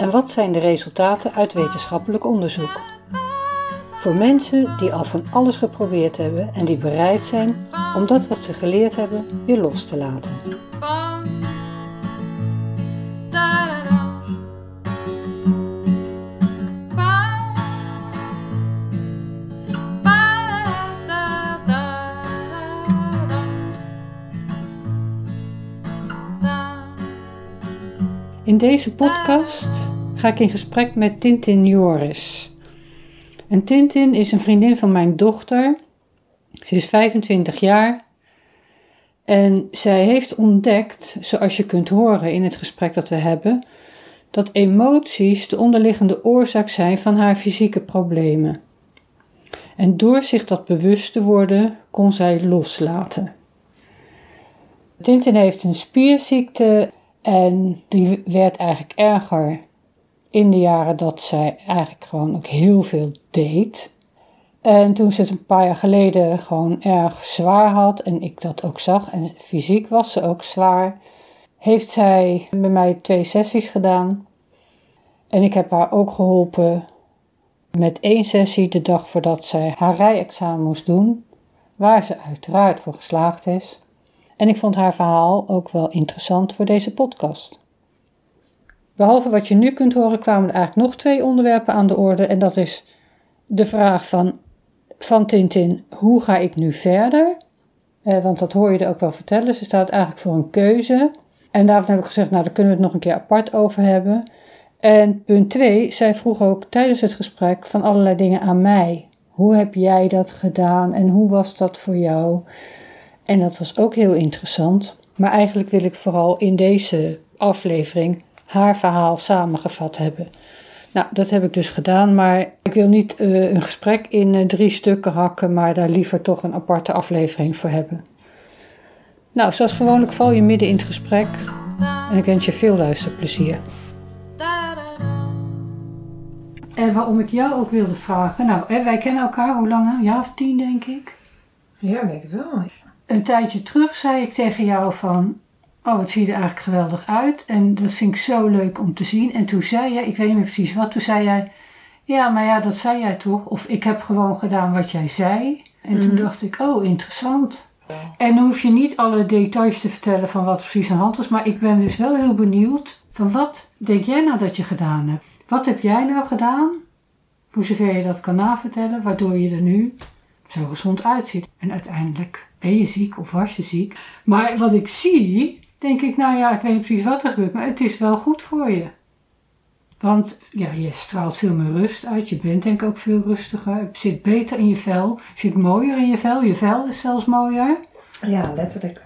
en wat zijn de resultaten uit wetenschappelijk onderzoek? Voor mensen die al van alles geprobeerd hebben en die bereid zijn om dat wat ze geleerd hebben weer los te laten. In deze podcast ga ik in gesprek met Tintin Joris. En Tintin is een vriendin van mijn dochter. Ze is 25 jaar. En zij heeft ontdekt, zoals je kunt horen in het gesprek dat we hebben, dat emoties de onderliggende oorzaak zijn van haar fysieke problemen. En door zich dat bewust te worden, kon zij loslaten. Tintin heeft een spierziekte en die werd eigenlijk erger in de jaren dat zij eigenlijk gewoon ook heel veel deed. En toen ze het een paar jaar geleden gewoon erg zwaar had en ik dat ook zag en fysiek was ze ook zwaar, heeft zij bij mij twee sessies gedaan. En ik heb haar ook geholpen met één sessie de dag voordat zij haar rijexamen moest doen, waar ze uiteraard voor geslaagd is. En ik vond haar verhaal ook wel interessant voor deze podcast. Behalve wat je nu kunt horen, kwamen er eigenlijk nog twee onderwerpen aan de orde. En dat is de vraag van, van Tintin: hoe ga ik nu verder? Eh, want dat hoor je er ook wel vertellen. Ze staat eigenlijk voor een keuze. En daarvan heb ik gezegd: Nou, daar kunnen we het nog een keer apart over hebben. En punt twee, zij vroeg ook tijdens het gesprek van allerlei dingen aan mij. Hoe heb jij dat gedaan en hoe was dat voor jou? En dat was ook heel interessant. Maar eigenlijk wil ik vooral in deze aflevering haar verhaal samengevat hebben. Nou, dat heb ik dus gedaan, maar ik wil niet uh, een gesprek in uh, drie stukken hakken, maar daar liever toch een aparte aflevering voor hebben. Nou, zoals gewoonlijk val je midden in het gesprek en ik wens je veel luisterplezier. En waarom ik jou ook wilde vragen, nou, hè, wij kennen elkaar hoe lang? Een jaar of tien, denk ik. Ja, denk ik wel. Een tijdje terug zei ik tegen jou van, oh, het ziet er eigenlijk geweldig uit. En dat vind ik zo leuk om te zien. En toen zei jij, ik weet niet meer precies wat, toen zei jij, ja, maar ja, dat zei jij toch? Of ik heb gewoon gedaan wat jij zei. En toen dacht ik, oh, interessant. En dan hoef je niet alle details te vertellen van wat precies aan de hand was. Maar ik ben dus wel heel benieuwd van wat denk jij nou dat je gedaan hebt? Wat heb jij nou gedaan? Voor zover je dat kan navertellen, waardoor je er nu zo gezond uitziet. En uiteindelijk ben je ziek of was je ziek. Maar wat ik zie, denk ik, nou ja, ik weet niet precies wat er gebeurt, maar het is wel goed voor je. Want ja, je straalt veel meer rust uit. Je bent denk ik ook veel rustiger. Je zit beter in je vel. Je zit mooier in je vel. Je vel is zelfs mooier. Ja, letterlijk.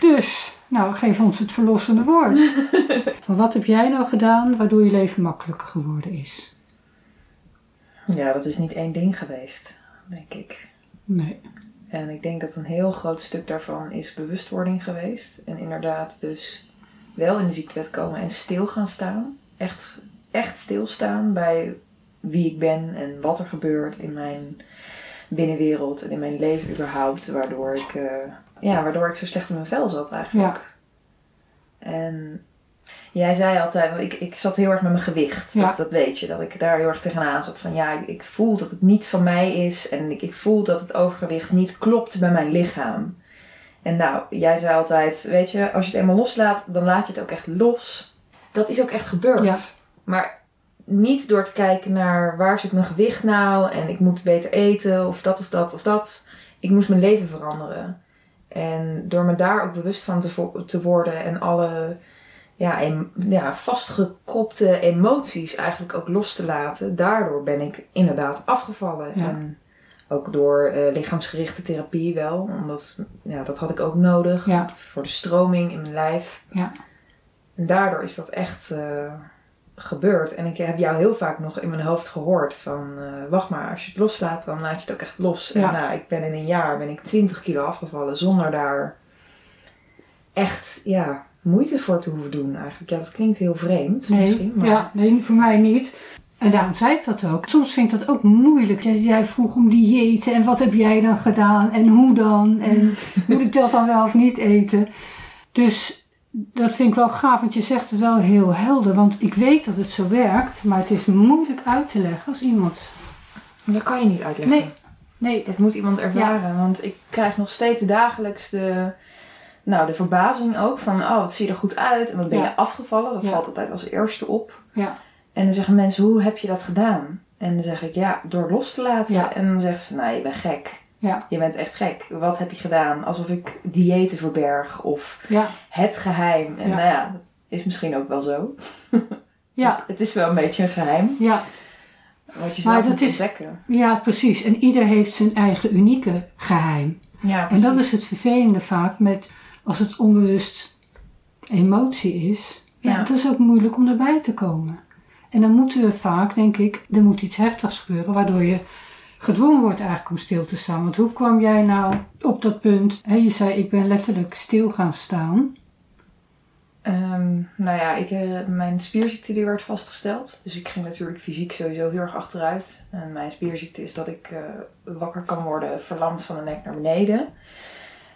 Dus, nou, geef ons het verlossende woord. Van wat heb jij nou gedaan waardoor je leven makkelijker geworden is? Ja, dat is niet één ding geweest, denk ik. Nee. En ik denk dat een heel groot stuk daarvan is bewustwording geweest. En inderdaad dus wel in de ziektewet komen en stil gaan staan. Echt, echt stilstaan bij wie ik ben en wat er gebeurt in mijn binnenwereld en in mijn leven überhaupt. Waardoor ik, uh, ja, waardoor ik zo slecht in mijn vel zat eigenlijk. Ja. En jij zei altijd, want ik, ik zat heel erg met mijn gewicht. Ja. Dat, dat weet je, dat ik daar heel erg tegenaan zat. Van ja, ik voel dat het niet van mij is. En ik, ik voel dat het overgewicht niet klopt bij mijn lichaam. En nou, jij zei altijd, weet je, als je het eenmaal loslaat, dan laat je het ook echt los. Dat is ook echt gebeurd. Ja. Maar niet door te kijken naar waar zit mijn gewicht nou en ik moet beter eten of dat of dat of dat. Ik moest mijn leven veranderen. En door me daar ook bewust van te, vo- te worden en alle ja, em- ja, vastgekropte emoties eigenlijk ook los te laten, daardoor ben ik inderdaad afgevallen. Ja. En ook door eh, lichaamsgerichte therapie wel, omdat ja, dat had ik ook nodig Ja. voor de stroming in mijn lijf. Ja. En daardoor is dat echt, eh, gebeurt. En ik heb jou heel vaak nog in mijn hoofd gehoord van... eh, wacht maar, als je het loslaat, dan laat je het ook echt los. Ja. En nou, ik ben in een jaar ben ik 20 kilo afgevallen zonder daar echt ja, moeite voor te hoeven doen eigenlijk. Ja, dat klinkt heel vreemd misschien. Maar ja, nee, voor mij niet. En daarom zei ik dat ook. Soms vind ik dat ook moeilijk. Jij- vroeg om diëten en wat heb jij dan gedaan en hoe dan? En moet ik dat dan wel of niet eten? Dus dat vind ik wel gaaf, want je zegt het wel heel helder. Want ik weet dat het zo werkt, maar het is moeilijk uit te leggen als iemand... dat kan je niet uitleggen. Nee, nee, Dat moet iemand ervaren. Want ik krijg nog steeds dagelijks de, nou, de verbazing ook van... Oh, wat zie je er goed uit. En wat ben Ja. je afgevallen. Dat Ja. valt altijd als eerste op. ja, En dan zeggen mensen, hoe heb je dat gedaan? En dan zeg ik, ja, door los te laten. Ja. En dan zegt ze, nou, je bent gek. ja, Je bent echt gek. Wat heb je gedaan? Alsof ik diëten verberg of het geheim. En nou ja, dat is misschien ook wel zo. ja, Het, is, het is wel een beetje een geheim. ja. Wat je Maar zelf dat moet is- ontdekken. Ja, precies. En ieder heeft zijn eigen unieke geheim. Ja, En dat is het vervelende vaak met als het onbewust emotie is. Ja, Ja. Het is ook moeilijk om erbij te komen. En dan moeten we vaak, denk ik, er moet iets heftigs gebeuren, waardoor je gedwongen wordt eigenlijk om stil te staan. Want hoe kwam jij nou op dat punt? Hè, je zei, ik ben letterlijk stil gaan staan. Ehm, nou ja, ik, eh, mijn spierziekte die werd vastgesteld. Dus ik ging natuurlijk fysiek sowieso heel erg achteruit. En mijn spierziekte is dat ik eh, wakker kan worden verlamd van de nek naar beneden.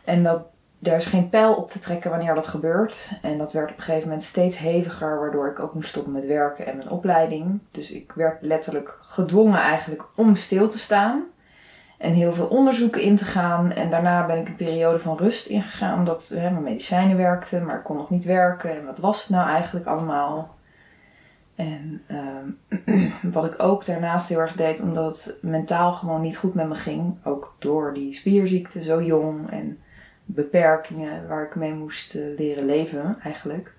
En dat, daar is geen pijl op te trekken wanneer dat gebeurt. En dat werd op een gegeven moment steeds heviger, waardoor ik ook moest stoppen met werken en mijn opleiding. Dus ik werd letterlijk gedwongen eigenlijk om stil te staan. En heel veel onderzoeken in te gaan. En daarna ben ik een periode van rust ingegaan. Omdat hè, mijn medicijnen werkten, maar ik kon nog niet werken. En wat was het nou eigenlijk allemaal? En ehm, wat ik ook daarnaast heel erg deed, omdat het mentaal gewoon niet goed met me ging. Ook door die spierziekte, zo jong. En beperkingen waar ik mee moest eh, leren leven eigenlijk.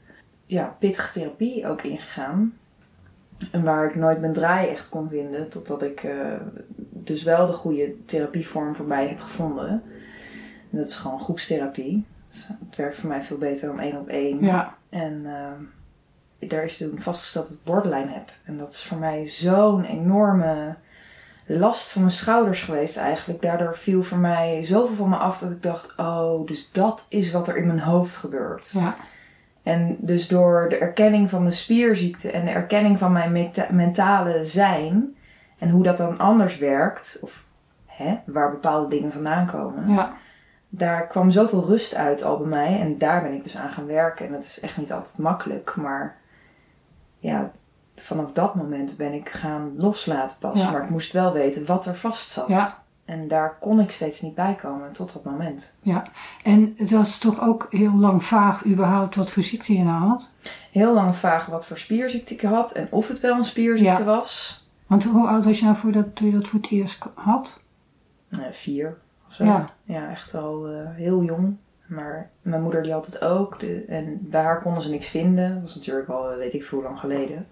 Ja, pittige therapie ook ingegaan. En waar ik nooit mijn draai echt kon vinden. Totdat ik eh, dus wel de goede therapievorm voor mij heb gevonden. En dat is gewoon groepstherapie. Dus het werkt voor mij veel beter dan één op één. Ja, En eh, daar is toen vastgesteld dat ik borderline heb. En dat is voor mij zo'n enorme last van mijn schouders geweest eigenlijk. Daardoor viel voor mij zoveel van me af dat ik dacht... Oh, dus dat is wat er in mijn hoofd gebeurt. ja, En dus door de erkenning van mijn spierziekte en de erkenning van mijn mentale zijn en hoe dat dan anders werkt, of hè, waar bepaalde dingen vandaan komen, ja, daar kwam zoveel rust uit al bij mij en daar ben ik dus aan gaan werken. En dat is echt niet altijd makkelijk, maar ja, vanaf dat moment ben ik gaan loslaten pas. Ja. Maar ik moest wel weten wat er vast zat. ja. En daar kon ik steeds niet bij komen tot dat moment. En het was toch ook heel lang vaag überhaupt wat voor ziekte je nou had? Heel lang vraag wat voor spierziekte ik had en of het wel een spierziekte Ja. was. Want hoe oud was je nou voordat toen je dat voor het eerst had? Eh, vier of zo. Ja. Ja, echt al eh, heel jong. Maar mijn moeder die had het ook. De, en bij haar konden ze niks vinden. Dat was natuurlijk al eh, weet ik veel hoe lang geleden.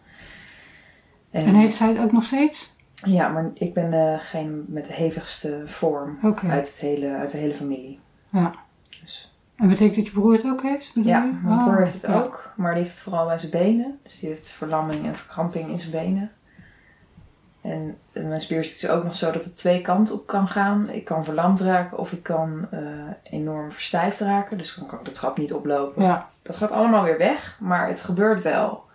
En heeft zij het ook nog steeds? Ja, maar ik ben degene met de hevigste vorm uit, het hele, uit de hele familie. Ja. Dus, En betekent dat je broer het ook heeft? ja, je? mijn Oh, broer heeft het ja. ook. Maar die heeft het vooral bij zijn benen. Dus die heeft verlamming en verkramping in zijn benen. En mijn spierziekte is ook nog zo dat het twee kanten op kan gaan. Ik kan verlamd raken of ik kan eh, enorm verstijfd raken. Dus dan kan ik de trap niet oplopen. Ja, Dat gaat allemaal weer weg, maar het gebeurt wel.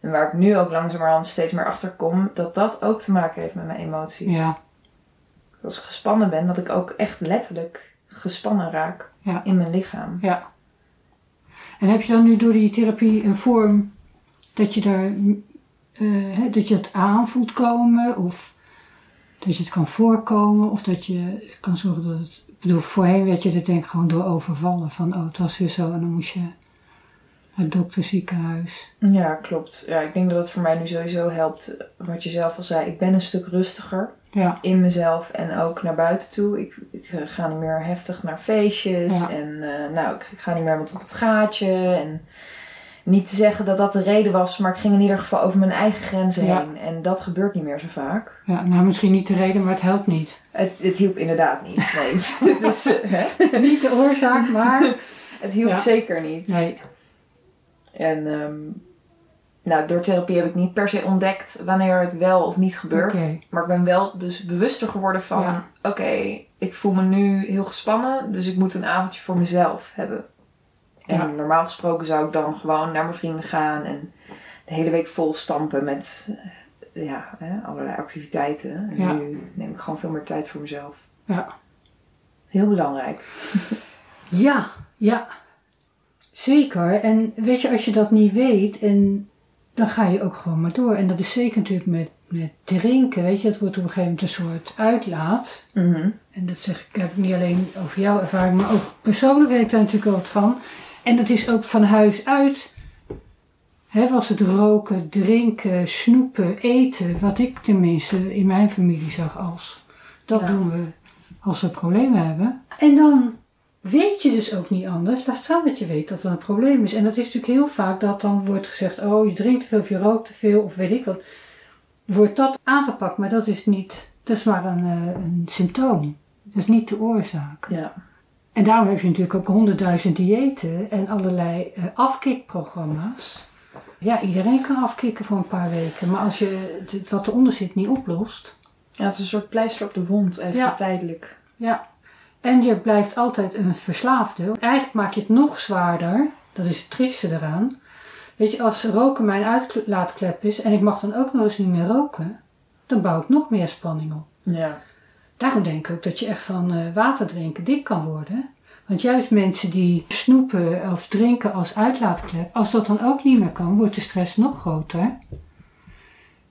En waar ik nu ook langzamerhand steeds meer achter kom, dat dat ook te maken heeft met mijn emoties. ja, Als ik gespannen ben, dat ik ook echt letterlijk gespannen raak Ja. in mijn lichaam. ja. En heb je dan nu door die therapie een vorm dat je daar, eh, dat je het aanvoelt komen? Of dat je het kan voorkomen? Of dat je kan zorgen dat het... Ik bedoel, voorheen werd je er denk ik gewoon door overvallen. Van, oh, het was weer zo. En dan moest je het dokterziekenhuis. Ja, klopt. Ja, ik denk dat het voor mij nu sowieso helpt, wat je zelf al zei. Ik ben een stuk rustiger Ja, in mezelf en ook naar buiten toe. Ik, ik ga niet meer heftig naar feestjes. Ja. En eh, nou, ik, ik ga niet meer tot het gaatje. En niet te zeggen dat dat de reden was, maar ik ging in ieder geval over mijn eigen grenzen Ja. heen. En dat gebeurt niet meer zo vaak. ja, nou misschien niet de reden, maar het helpt niet. Het, het hielp inderdaad niet. Nee. dus, eh, hè? niet de oorzaak, maar... Het hielp zeker niet. Nee, En ehm, nou, door therapie heb ik niet per se ontdekt wanneer het wel of niet gebeurt. Maar ik ben wel dus bewuster geworden van... Ja. Oké, ik voel me nu heel gespannen. Dus ik moet een avondje voor mezelf hebben. En Ja. normaal gesproken zou ik dan gewoon naar mijn vrienden gaan. En de hele week vol stampen met eh, ja, hè, allerlei activiteiten. En Ja. nu neem ik gewoon veel meer tijd voor mezelf. Ja. Heel belangrijk. Ja, ja. Zeker. En weet je, als je dat niet weet, en dan ga je ook gewoon maar door. En dat is zeker natuurlijk met, met drinken, weet je. Het wordt op een gegeven moment een soort uitlaat. En dat zeg ik, heb ik niet alleen over jouw ervaring, maar ook persoonlijk weet ik daar natuurlijk wel wat van. En dat is ook van huis uit. Hè, was het roken, drinken, snoepen, eten, wat ik tenminste in mijn familie zag als. Dat Ja. doen we als we problemen hebben. En dan weet je dus ook niet anders. Laat staan dat je weet dat er een probleem is. En dat is natuurlijk heel vaak dat dan wordt gezegd: oh, je drinkt te veel of je rookt te veel of weet ik wat. Wordt dat aangepakt, maar dat is niet, dat is maar een, eh, een symptoom. Dat is niet de oorzaak. Ja. En daarom heb je natuurlijk ook honderdduizend diëten en allerlei eh, afkikprogramma's. Ja, iedereen kan afkicken voor een paar weken. Maar als je wat eronder zit niet oplost. ja, het is een soort pleister op de wond, even Ja. tijdelijk. Ja. En je blijft altijd een verslaafde. Eigenlijk maak je het nog zwaarder. Dat is het trieste eraan. Weet je, als roken mijn uitlaatklep is en ik mag dan ook nog eens niet meer roken, dan bouw ik nog meer spanning op. Ja. Daarom denk ik ook dat je echt van eh, water drinken dik kan worden. Want juist mensen die snoepen of drinken als uitlaatklep, als dat dan ook niet meer kan, wordt de stress nog groter.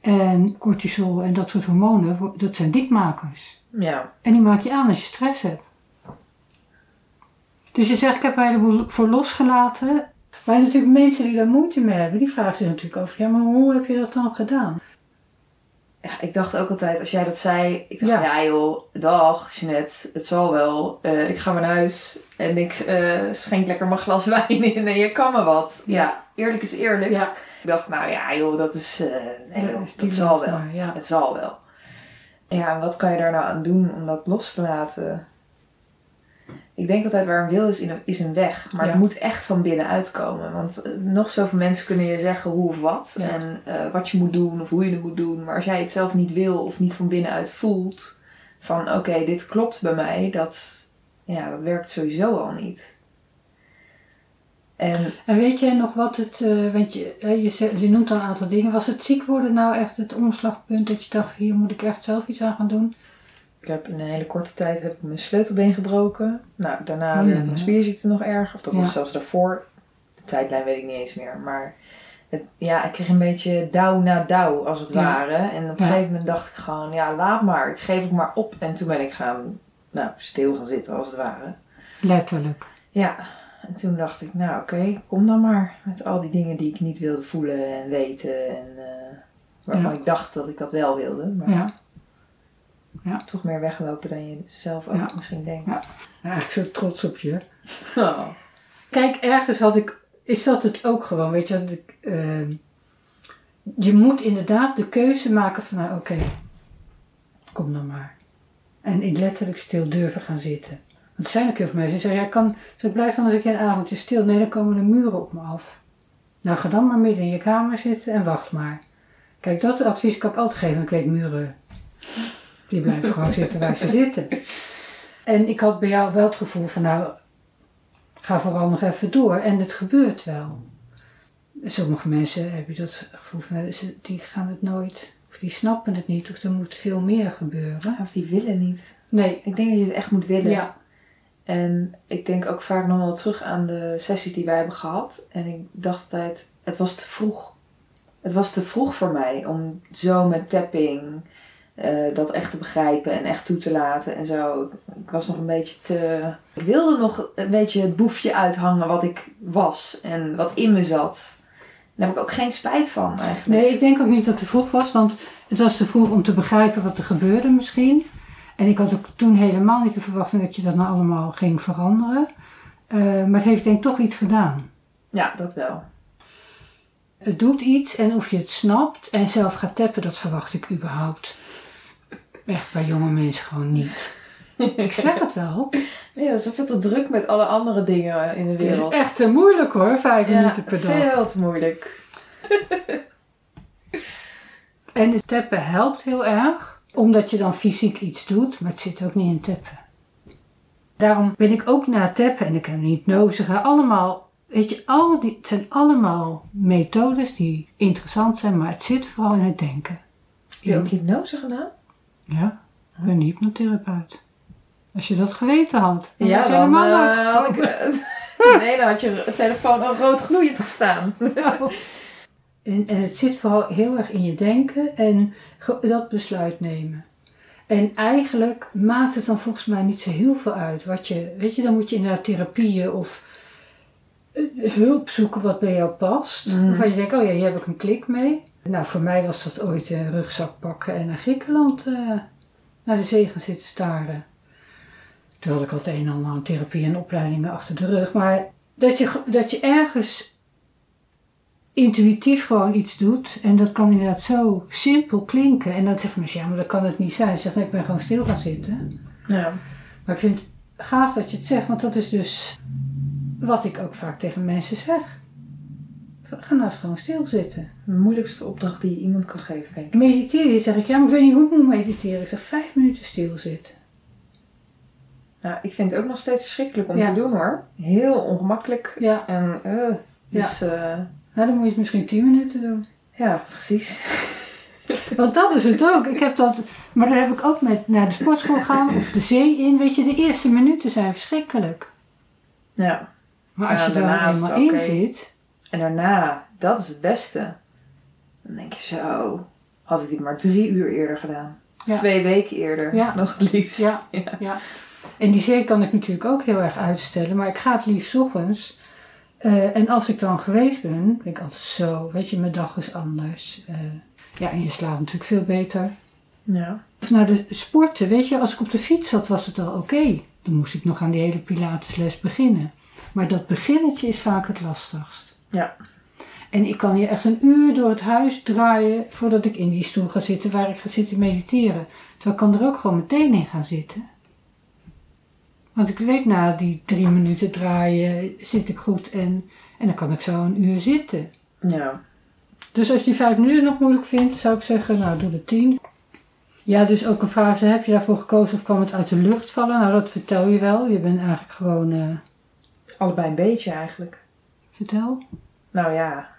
En cortisol en dat soort hormonen, dat zijn dikmakers. Ja. En die maak je aan als je stress hebt. Dus je zegt, ik heb er een heleboel voor losgelaten. Maar natuurlijk mensen die daar moeite mee hebben, die vragen zich natuurlijk af, ja, maar hoe heb je dat dan gedaan? Ja, ik dacht ook altijd, als jij dat zei, ik dacht, Ja. ja, joh, dag Jeanette, het zal wel. Eh, ik ga naar huis en ik eh, schenk lekker mijn glas wijn in en je kan me wat. Ja. Ja, eerlijk is eerlijk. Ja, Ik dacht, nou ja, joh, dat is, eh, nee, joh, dat zal wel maar. Het zal wel. Ja, en wat kan je daar nou aan doen om dat los te laten? Ik denk altijd waar een wil is, is een weg. Maar Ja. het moet echt van binnenuit komen. Want eh, nog zoveel mensen kunnen je zeggen hoe of wat. Ja. En eh, wat je moet doen of hoe je het moet doen. Maar als jij het zelf niet wil of niet van binnenuit voelt. Van oké, dit klopt bij mij. Dat, ja, dat werkt sowieso al niet. En En weet jij nog wat het, eh, want je, je, je noemt al een aantal dingen. Was het ziek worden nou echt het omslagpunt dat je dacht, hier moet ik echt zelf iets aan gaan doen? Ik heb in een hele korte tijd heb ik mijn sleutelbeen gebroken. Nou, daarna werd ja. mijn spierziekte nog erger. Of dat was zelfs daarvoor. De tijdlijn weet ik niet eens meer. Maar het, ja, ik kreeg een beetje dauw na dauw, als het ware. En op een gegeven moment dacht ik gewoon, ja, laat maar. Ik geef het maar op. En toen ben ik gaan, nou, stil gaan zitten, als het ware. Letterlijk. Ja, en toen dacht ik, nou oké, kom dan maar. Met al die dingen die ik niet wilde voelen en weten. En eh, waarvan Ja. ik dacht dat ik dat wel wilde. Maar Ja. Ja. toch meer weglopen dan je zelf ook Ja. misschien denkt. Ja. Eigenlijk zo trots op je. Oh. Kijk, ergens had ik, is dat het ook gewoon, weet je. Dat ik, eh, je moet inderdaad de keuze maken van, nou oké, kom dan maar. En in letterlijk stil durven gaan zitten. Want er zijn ook heel veel mensen die zeggen, ja, ik kan, zo ik blijf dan eens een keer een avondje stil. Nee, dan komen de muren op me af. Nou, ga dan maar midden in je kamer zitten en wacht maar. Kijk, dat advies kan ik altijd geven, want ik weet muren, die blijven gewoon zitten waar ze zitten. En ik had bij jou wel het gevoel van, nou, ga vooral nog even door. En het gebeurt wel. Sommige mensen heb je dat gevoel van, nou, ze- die gaan het nooit, of die snappen het niet, of er moet veel meer gebeuren. Of die willen niet. Nee, Ik denk dat je het echt moet willen. ja, En ik denk ook vaak nog wel terug aan de sessies die wij hebben gehad. En ik dacht altijd, het was te vroeg. Het was te vroeg voor mij om zo met tapping eh, dat echt te begrijpen en echt toe te laten en zo. Ik was nog een beetje te... Ik wilde nog een beetje het boefje uithangen wat ik was en wat in me zat. Daar heb ik ook geen spijt van eigenlijk. Nee, ik denk ook niet dat het te vroeg was, want het was te vroeg om te begrijpen wat er gebeurde misschien. En ik had ook toen helemaal niet de verwachting dat je dat nou allemaal ging veranderen. Eh, maar het heeft denk ik toch iets gedaan. Ja, dat wel. Het doet iets en of je het snapt en zelf gaat tappen, dat verwacht ik überhaupt. Echt bij jonge mensen gewoon niet. Ik zeg het wel. Nee, dat is veel te druk met alle andere dingen in de Het is wereld. echt te moeilijk hoor, vijf minuten per dag. veel te moeilijk. En het tappen helpt heel erg, omdat je dan fysiek iets doet, maar het zit ook niet in tappen. Daarom ben ik ook na tappen, en ik heb niet hypnose allemaal, weet je, al die, het zijn allemaal methodes die interessant zijn, maar het zit vooral in het denken. Heb je ook hypnose gedaan? Ja, ik ben een hypnotherapeut. Als je dat geweten had, dan Ja, was je dan helemaal eh, had ik... nee, dan had je telefoon al rood gloeiend gestaan. En, en het zit vooral heel erg in je denken en dat besluit nemen. En eigenlijk maakt het dan volgens mij niet zo heel veel uit. Wat je, weet je, dan moet je inderdaad therapieën of eh, hulp zoeken wat bij jou past. Mhm. Waarvan je denkt, oh ja, hier heb ik een klik mee. Nou, voor mij was dat ooit een rugzak pakken en naar Griekenland eh, naar de zee gaan zitten staren. Toen had ik al het een en ander aan therapie en opleidingen achter de rug. Maar dat je, dat je ergens intuïtief gewoon iets doet. En dat kan inderdaad zo simpel klinken. En dan zeggen mensen, ja, maar dat kan het niet zijn. Ze zegt, nee, ik ben gewoon stil gaan zitten. Ja. Maar ik vind het gaaf dat je het zegt, want dat is dus wat ik ook vaak tegen mensen zeg. Ga nou eens gewoon stilzitten. De moeilijkste opdracht die je iemand kan geven, denk ik. Mediteren, zeg ik, ja, maar ik weet niet hoe ik moet mediteren. Ik zeg, vijf minuten stilzitten. Ja, ik vind het ook nog steeds verschrikkelijk om Ja. te doen hoor. Heel ongemakkelijk. Ja, En, eh dus eh, nou, dan moet je het misschien tien minuten doen. ja, precies. Want dat is het ook. Ik heb dat, maar daar heb ik ook met naar de sportschool gaan of de zee in. Weet je, de eerste minuten zijn verschrikkelijk. Ja. Maar als Ja, je er is eenmaal in zit, En daarna, dat is het beste. Dan denk je zo, had ik dit maar drie uur eerder gedaan. Ja. Twee weken eerder, Ja. nog het liefst. Ja. ja. En die zee kan ik natuurlijk ook heel erg uitstellen, maar ik ga het liefst 's ochtends. Eh, en als ik dan geweest ben, ben ik altijd zo, weet je, mijn dag is anders. Eh, ja, en je slaapt natuurlijk veel beter. Ja. Of naar de sporten, weet je, als ik op de fiets zat was het al oké. Dan moest ik nog aan die hele pilatesles beginnen. Maar dat beginnetje is vaak het lastigst. Ja. En ik kan hier echt een uur door het huis draaien voordat ik in die stoel ga zitten waar ik ga zitten mediteren. Terwijl ik kan er ook gewoon meteen in gaan zitten. Want ik weet na die drie minuten draaien zit ik goed en, en dan kan ik zo een uur zitten. Ja. Dus als je die vijf minuten nog moeilijk vindt, zou ik zeggen, nou doe de tien. Ja, dus ook een vraag, heb je daarvoor gekozen of kwam het uit de lucht vallen? Nou, dat vertel je wel. Je bent eigenlijk gewoon, eh, Allebei een beetje eigenlijk. Vertel. Nou ja.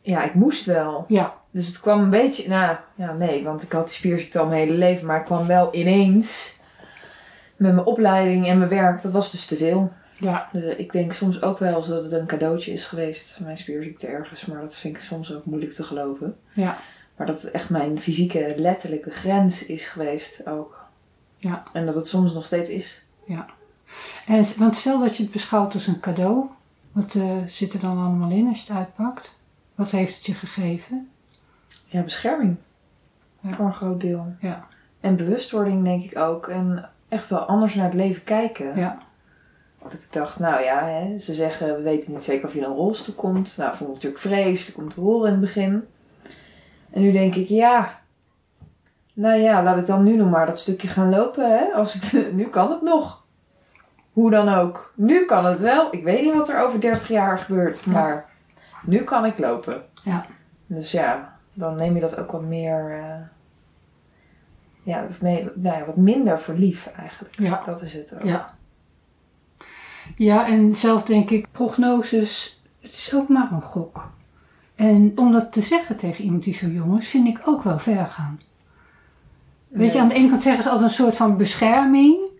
Ja, ik moest wel. Ja, Dus het kwam een beetje, nou ja, nee, want ik had die spierziekte al mijn hele leven, maar ik kwam wel ineens met mijn opleiding en mijn werk. Dat was dus te veel. ja, Dus ik denk soms ook wel dat het een cadeautje is geweest, mijn spierziekte ergens, maar dat vind ik soms ook moeilijk te geloven. ja, Maar dat het echt mijn fysieke, letterlijke grens is geweest ook. Ja. En dat het soms nog steeds is. En, want stel dat je het beschouwt als een cadeau. Wat eh, zit er dan allemaal in als je het uitpakt? Wat heeft het je gegeven? Ja, bescherming. Ja. Voor een groot deel. Ja, En bewustwording denk ik ook. En echt wel anders naar het leven kijken. ja, Dat ik dacht, nou ja, hè, ze zeggen we weten niet zeker of je in een rolstoel komt. Nou, vond ik natuurlijk vreselijk om te horen in het begin. En nu denk ik, ja, nou ja, laat ik dan nu nog maar dat stukje gaan lopen. Hè? Als ik, nu kan het nog. Hoe dan ook. Nu kan het wel. Ik weet niet wat er over 30 jaar gebeurt, Ja. maar nu kan ik lopen. Ja. Dus ja, dan neem je dat ook wat meer, eh, ja, of nee, nou ja, wat minder voor lief eigenlijk. ja. Dat is het ook. Ja. Ja, en zelf denk ik, prognoses, het is ook maar een gok. En om dat te zeggen tegen iemand die zo jong is, vind ik ook wel ver gaan. Weet je, aan de ene kant zeggen ze altijd een soort van bescherming,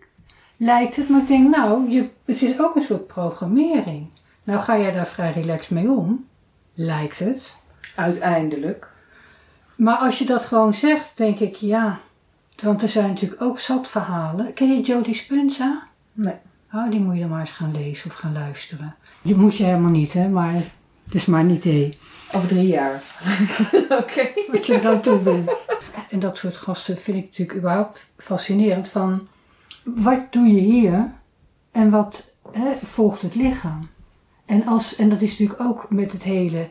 lijkt het. Maar ik denk, nou, je, het is ook een soort programmering. Nou ga jij daar vrij relaxed mee om, lijkt het. Uiteindelijk. Maar als je dat gewoon zegt, denk ik, ja. Want er zijn natuurlijk ook zat verhalen. Ken je Jodie Spenza? Nee. Oh, die moet je dan maar eens gaan lezen of gaan luisteren. Die moet je helemaal niet, hè, maar het is maar een idee. Over drie jaar. Oké. Wat je er aan toe bent. En dat soort gasten vind ik natuurlijk überhaupt fascinerend. Van, wat doe je hier en wat hè, volgt het lichaam? En, als, en dat is natuurlijk ook met het hele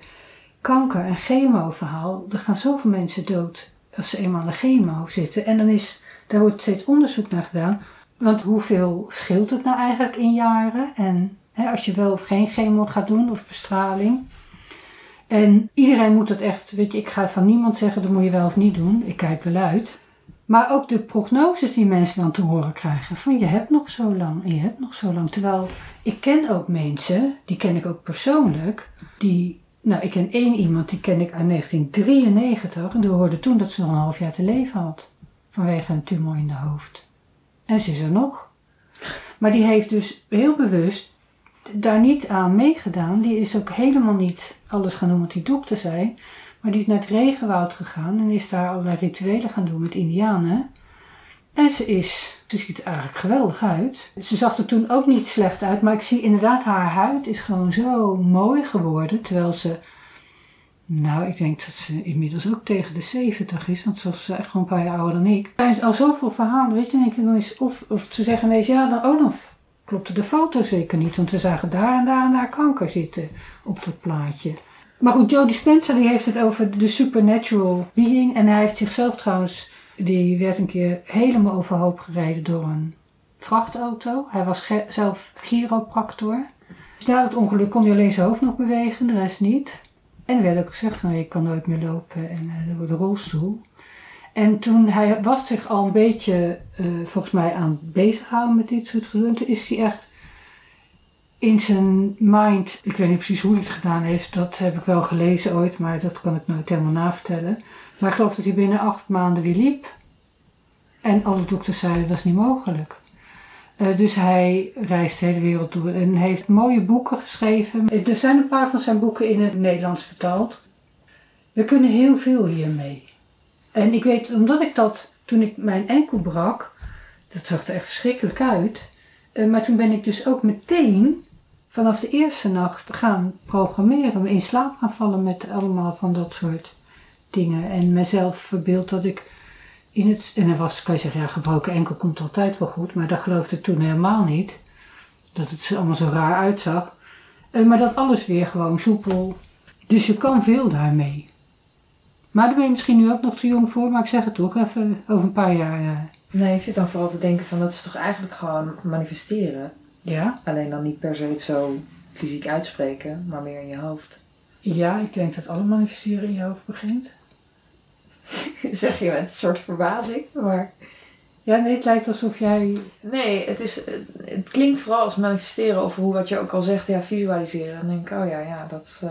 kanker- en chemo-verhaal. Er gaan zoveel mensen dood als ze eenmaal aan de chemo zitten. En dan is, daar wordt steeds onderzoek naar gedaan. Want hoeveel scheelt het nou eigenlijk in jaren? En hè, als je wel of geen chemo gaat doen of bestraling. En iedereen moet dat echt, weet je, ik ga van niemand zeggen dat moet je wel of niet doen. Ik kijk wel uit. Maar ook de prognoses die mensen dan te horen krijgen. Van je hebt nog zo lang en je hebt nog zo lang. Terwijl ik ken ook mensen, die ken ik ook persoonlijk, die... Nou, ik ken één iemand, die ken ik uit 1993. En die hoorde toen dat ze nog een half jaar te leven had. Vanwege een tumor in de hoofd. En ze is er nog. Maar die heeft dus heel bewust daar niet aan meegedaan. Die is ook helemaal niet alles gaan doen wat die dokter zei. Maar die is naar het regenwoud gegaan en is daar allerlei rituelen gaan doen met indianen. En ze is, ze ziet er eigenlijk geweldig uit. Ze zag er toen ook niet slecht uit, maar ik zie inderdaad haar huid is gewoon zo mooi geworden. Terwijl ze, nou ik denk dat ze inmiddels ook tegen de 70 is, want ze is echt gewoon een paar jaar ouder dan ik. Er zijn al zoveel verhalen, weet je, ik, dan is of, of ze zeggen ineens, ja, dan, oh dan klopte de foto zeker niet, want we zagen daar en daar en daar kanker zitten op dat plaatje. Maar goed, Joe Dispenza die heeft het over de supernatural being. En hij heeft zichzelf trouwens, die werd een keer helemaal overhoop gereden door een vrachtauto. Hij was zelf chiropractor. Dus na het ongeluk kon hij alleen zijn hoofd nog bewegen, de rest niet. En er werd ook gezegd van je kan nooit meer lopen en uh, wordt een rolstoel. En toen hij was zich al een beetje uh, volgens mij aan bezighouden met dit soort. Toen is hij echt in zijn mind, ik weet niet precies hoe hij het gedaan heeft, dat heb ik wel gelezen ooit, maar dat kan ik nooit helemaal navertellen. Maar ik geloof dat hij binnen acht maanden weer liep. En alle dokters zeiden dat is niet mogelijk. Uh, dus hij reist de hele wereld door en heeft mooie boeken geschreven. Er zijn een paar van zijn boeken in het Nederlands vertaald. We kunnen heel veel hiermee. En ik weet, omdat ik dat, toen ik mijn enkel brak, dat zag er echt verschrikkelijk uit. Uh, maar toen ben ik dus ook meteen vanaf de eerste nacht gaan programmeren, in slaap gaan vallen met allemaal van dat soort dingen. En mezelf verbeeld dat ik in het. En dan was, kan je zeggen, ja, gebroken enkel komt altijd wel goed, maar dat geloofde ik toen helemaal niet. Dat het allemaal zo raar uitzag. Uh, maar dat alles weer gewoon soepel. Dus je kan veel daarmee. Maar daar ben je misschien nu ook nog te jong voor, maar ik zeg het toch even over een paar jaar. Uh... Nee, ik zit dan vooral te denken van dat is toch eigenlijk gewoon manifesteren. Ja. Alleen dan niet per se het zo fysiek uitspreken, maar meer in je hoofd. Ja, ik denk dat alle manifesteren in je hoofd begint. zeg je met een soort verbazing, maar... Ja, nee, het lijkt alsof jij... Nee, het, is, het klinkt vooral als manifesteren of hoe wat je ook al zegt, ja, visualiseren. Dan denk ik, oh ja, ja, dat... Uh...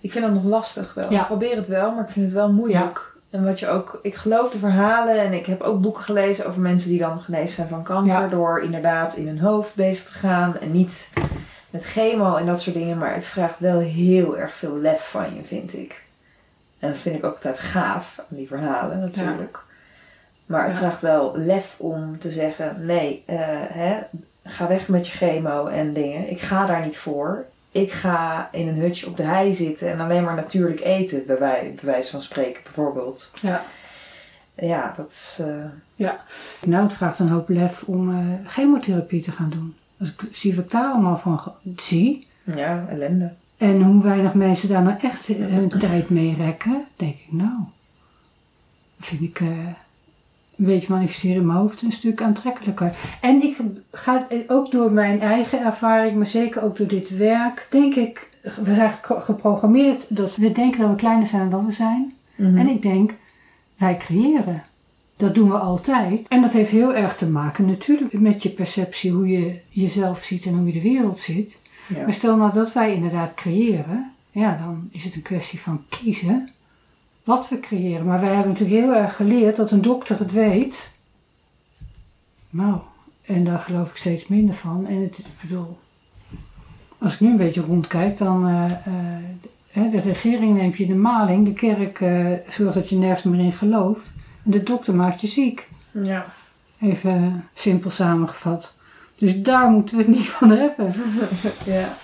Ik vind dat nog lastig wel. Ik probeer het wel, maar ik vind het wel moeilijk. En wat je ook, ik geloof de verhalen en ik heb ook boeken gelezen over mensen die dan genezen zijn van kanker. Door inderdaad in hun hoofd bezig te gaan en niet met chemo en dat soort dingen. Maar het vraagt wel heel erg veel lef van je, vind ik. En dat vind ik ook altijd gaaf aan die verhalen natuurlijk. Maar het vraagt wel lef om te zeggen: nee, uh, hè, ga weg met je chemo en dingen. Ik ga daar niet voor ik ga in een hutje op de hei zitten en alleen maar natuurlijk eten, bij, wij, bij wijze van spreken bijvoorbeeld. Ja. Ja, dat is... Uh... Ja. Nou, het vraagt een hoop lef om uh, chemotherapie te gaan doen. Als ik zie wat ik daar allemaal van zie. Ja, ellende. En hoe weinig mensen daar nou echt hun tijd mee rekken, denk ik, nou, vind ik... Uh, een beetje manifesteren in mijn hoofd een stuk aantrekkelijker. En ik ga ook door mijn eigen ervaring, maar zeker ook door dit werk, denk ik, we zijn geprogrammeerd dat we denken dat we kleiner zijn dan we zijn. Mhm. En ik denk, wij creëren. Dat doen we altijd. En dat heeft heel erg te maken natuurlijk met je perceptie, hoe je jezelf ziet en hoe je de wereld ziet. Maar stel nou dat wij inderdaad creëren, ja, dan is het een kwestie van kiezen wat we creëren. Maar wij hebben natuurlijk heel erg geleerd dat een dokter het weet. Nou, en daar geloof ik steeds minder van. En het, ik bedoel, als ik nu een beetje rondkijk, dan. Uh, de regering neemt je de maling, de kerk uh, zorgt dat je nergens meer in gelooft. En de dokter maakt je ziek. Ja. Even simpel samengevat. Dus daar moeten we het niet van hebben. ja.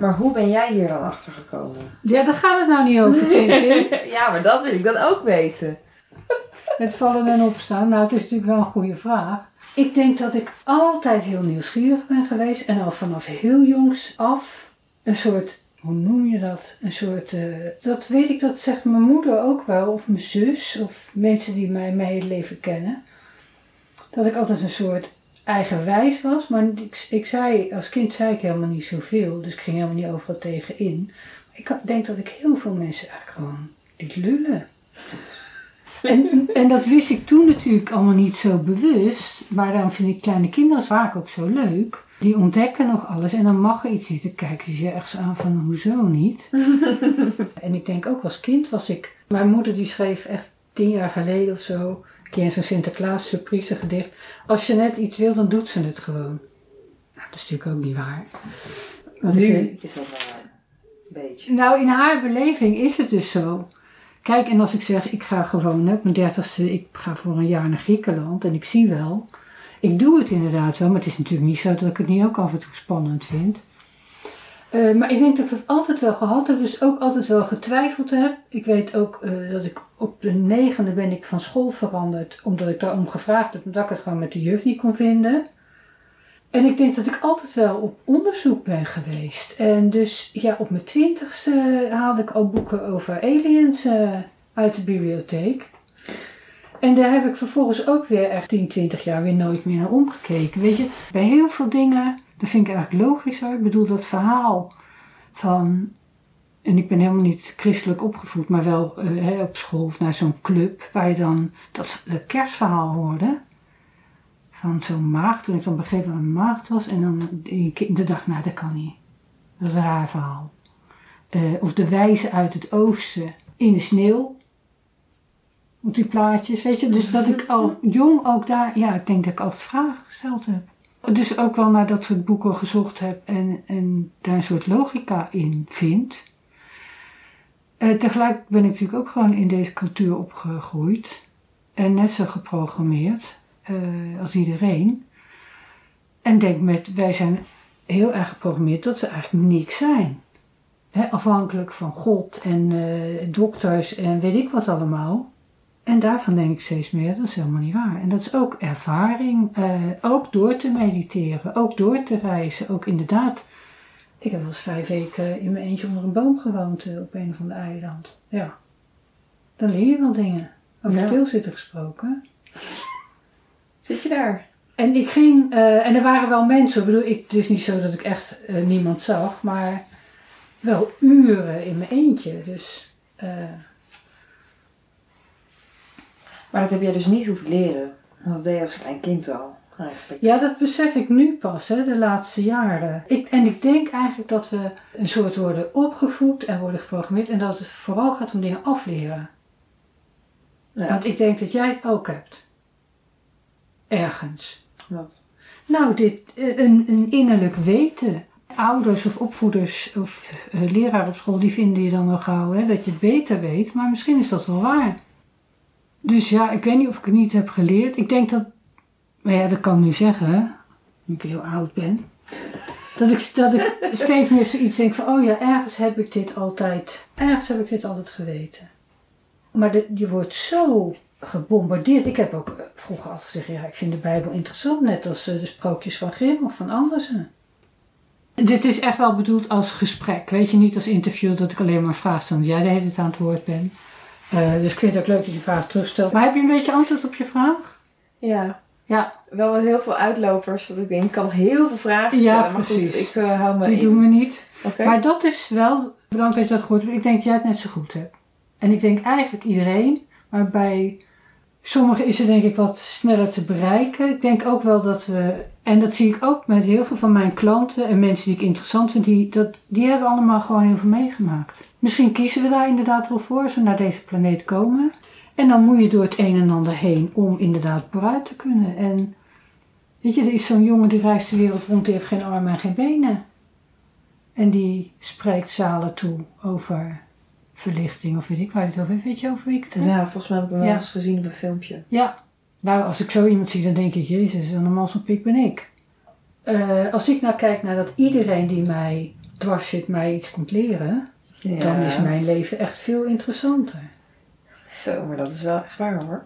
Maar hoe ben jij hier dan achter gekomen? Ja, daar gaat het nou niet over, ja, maar dat wil ik dan ook weten. Het vallen en opstaan. Nou, het is natuurlijk wel een goede vraag. Ik denk dat ik altijd heel nieuwsgierig ben geweest. En al vanaf heel jongs af een soort, hoe noem je dat? Een soort, uh, dat weet ik, dat zegt mijn moeder ook wel. Of mijn zus. Of mensen die mij mijn hele leven kennen. Dat ik altijd een soort eigenwijs was. Maar ik, ik zei, als kind zei ik helemaal niet zoveel. Dus ik ging helemaal niet overal tegen in. ik denk dat ik heel veel mensen eigenlijk gewoon liet lullen. En, en dat wist ik toen natuurlijk allemaal niet zo bewust. Maar daarom vind ik kleine kinderen vaak ook zo leuk. Die ontdekken nog alles en dan mag er iets zitten kijken. Ze je echt zo aan van, hoezo niet? en ik denk ook als kind was ik... Mijn moeder die schreef echt tien jaar geleden of zo... keer zo'n Sinterklaas surprise gedicht. Als je net iets wil, dan doet ze het gewoon. Nou, dat is natuurlijk ook niet waar. Want nu is dat wel een beetje. Nou, in haar beleving is het dus zo. Kijk, en als ik zeg, ik ga gewoon op mijn dertigste, ik ga voor een jaar naar Griekenland en ik zie wel. Ik doe het inderdaad wel, maar het is natuurlijk niet zo dat ik het niet ook af en toe spannend vind. Uh, maar ik denk dat ik dat altijd wel gehad heb, dus ook altijd wel getwijfeld heb. Ik weet ook uh, dat ik op de negende ben ik van school veranderd, omdat ik daarom gevraagd heb, omdat ik het gewoon met de juf niet kon vinden. En ik denk dat ik altijd wel op onderzoek ben geweest. En dus ja, op mijn twintigste haalde ik al boeken over aliens uh, uit de bibliotheek. En daar heb ik vervolgens ook weer echt 10, 20 jaar weer nooit meer naar omgekeken. Weet je, bij heel veel dingen, dat vind ik eigenlijk logisch hoor. Ik bedoel, dat verhaal van. En ik ben helemaal niet christelijk opgevoed, maar wel uh, op school of naar zo'n club waar je dan dat, kerstverhaal hoorde van zo'n maagd. Toen ik dan begreep wat een maagd was. En dan de dag, nou dat kan niet. Dat is een raar verhaal. Uh, of de wijze uit het oosten in de sneeuw. Op die plaatjes, weet je. Dus dat ik al jong ook daar, ja, ik denk dat ik altijd vragen gesteld heb. Dus ook wel naar dat soort boeken gezocht heb en, en daar een soort logica in vind. Uh, tegelijk ben ik natuurlijk ook gewoon in deze cultuur opgegroeid. En net zo geprogrammeerd. Eh, als iedereen. En denk met, wij zijn heel erg geprogrammeerd dat ze eigenlijk niks zijn. afhankelijk van God en uh, dokters en weet ik wat allemaal. En daarvan denk ik steeds meer, dat is helemaal niet waar. En dat is ook ervaring, uh, ook door te mediteren, ook door te reizen, ook inderdaad. Ik heb wel eens vijf weken in mijn eentje onder een boom gewoond op een of ander eiland. Ja, dan leer je wel dingen. Over ja. stilzitten gesproken. Zit je daar? En ik ging, uh, en er waren wel mensen, ik bedoel, ik, het is niet zo dat ik echt niemand zag, maar wel uren in mijn eentje. Dus. Maar dat heb jij dus niet hoeven leren, want dat deed je als klein kind al. Eigenlijk. Ja, dat besef ik nu pas, hè, de laatste jaren. Ik, en ik denk eigenlijk dat we een soort worden opgevoed en worden geprogrammeerd en dat het vooral gaat om dingen afleren. Ja. Want ik denk dat jij het ook hebt ergens. Wat? Nou, dit, eh, een, een innerlijk weten. Ouders of opvoeders of uh, leraar op school, die vinden je dan wel gauw hè, dat je het beter weet. Maar misschien is dat wel waar. Dus ja, ik weet niet of ik het niet heb geleerd. Ik denk dat, maar ja, dat kan ik nu zeggen, nu ik heel oud ben. Dat ik, dat ik steeds meer zoiets denk van, oh ja, ergens heb ik dit altijd, ergens heb ik dit altijd geweten. Maar de, je wordt zo gebombardeerd. Ik heb ook eh, vroeger altijd gezegd, ja, ik vind de Bijbel interessant, net als eh, de sprookjes van Grimm of van Andersen. Dit is echt wel bedoeld als gesprek, weet je, niet als interview dat ik alleen maar vraag stel, jij de hele tijd aan het woord bent. Uh, dus ik vind het ook leuk dat je vraag terugstelt. Maar heb je een beetje antwoord op je vraag? Ja. Ja. Wel met heel veel uitlopers, dat ik denk, ik kan heel veel vragen stellen. Ja, precies. Maar goed, ik uh, hou me Die in. doen we niet. Okay. Maar dat is wel belangrijk dat je dat goed hebt. Ik denk dat jij het net zo goed hebt. En ik denk eigenlijk iedereen, maar bij Sommige is het denk ik wat sneller te bereiken. Ik denk ook wel dat we, en dat zie ik ook met heel veel van mijn klanten en mensen die ik interessant vind, die, dat, die hebben allemaal gewoon heel veel meegemaakt. Misschien kiezen we daar inderdaad wel voor als we naar deze planeet komen. En dan moet je door het een en ander heen om inderdaad vooruit te kunnen. En weet je, er is zo'n jongen die reist de wereld rond, die heeft geen armen en geen benen. En die spreekt zalen toe over verlichting of weet ik waar het over heeft. Weet je over wie ik het heb? Ja, volgens mij heb ik hem wel eens gezien op een filmpje. Ja. Nou, als ik zo iemand zie, dan denk ik, jezus, een normaal zo'n pik ben ik. Uh, als ik nou kijk naar dat iedereen die mij dwars zit, mij iets komt leren, ja. dan is mijn leven echt veel interessanter. Zo, maar dat is wel echt waar hoor.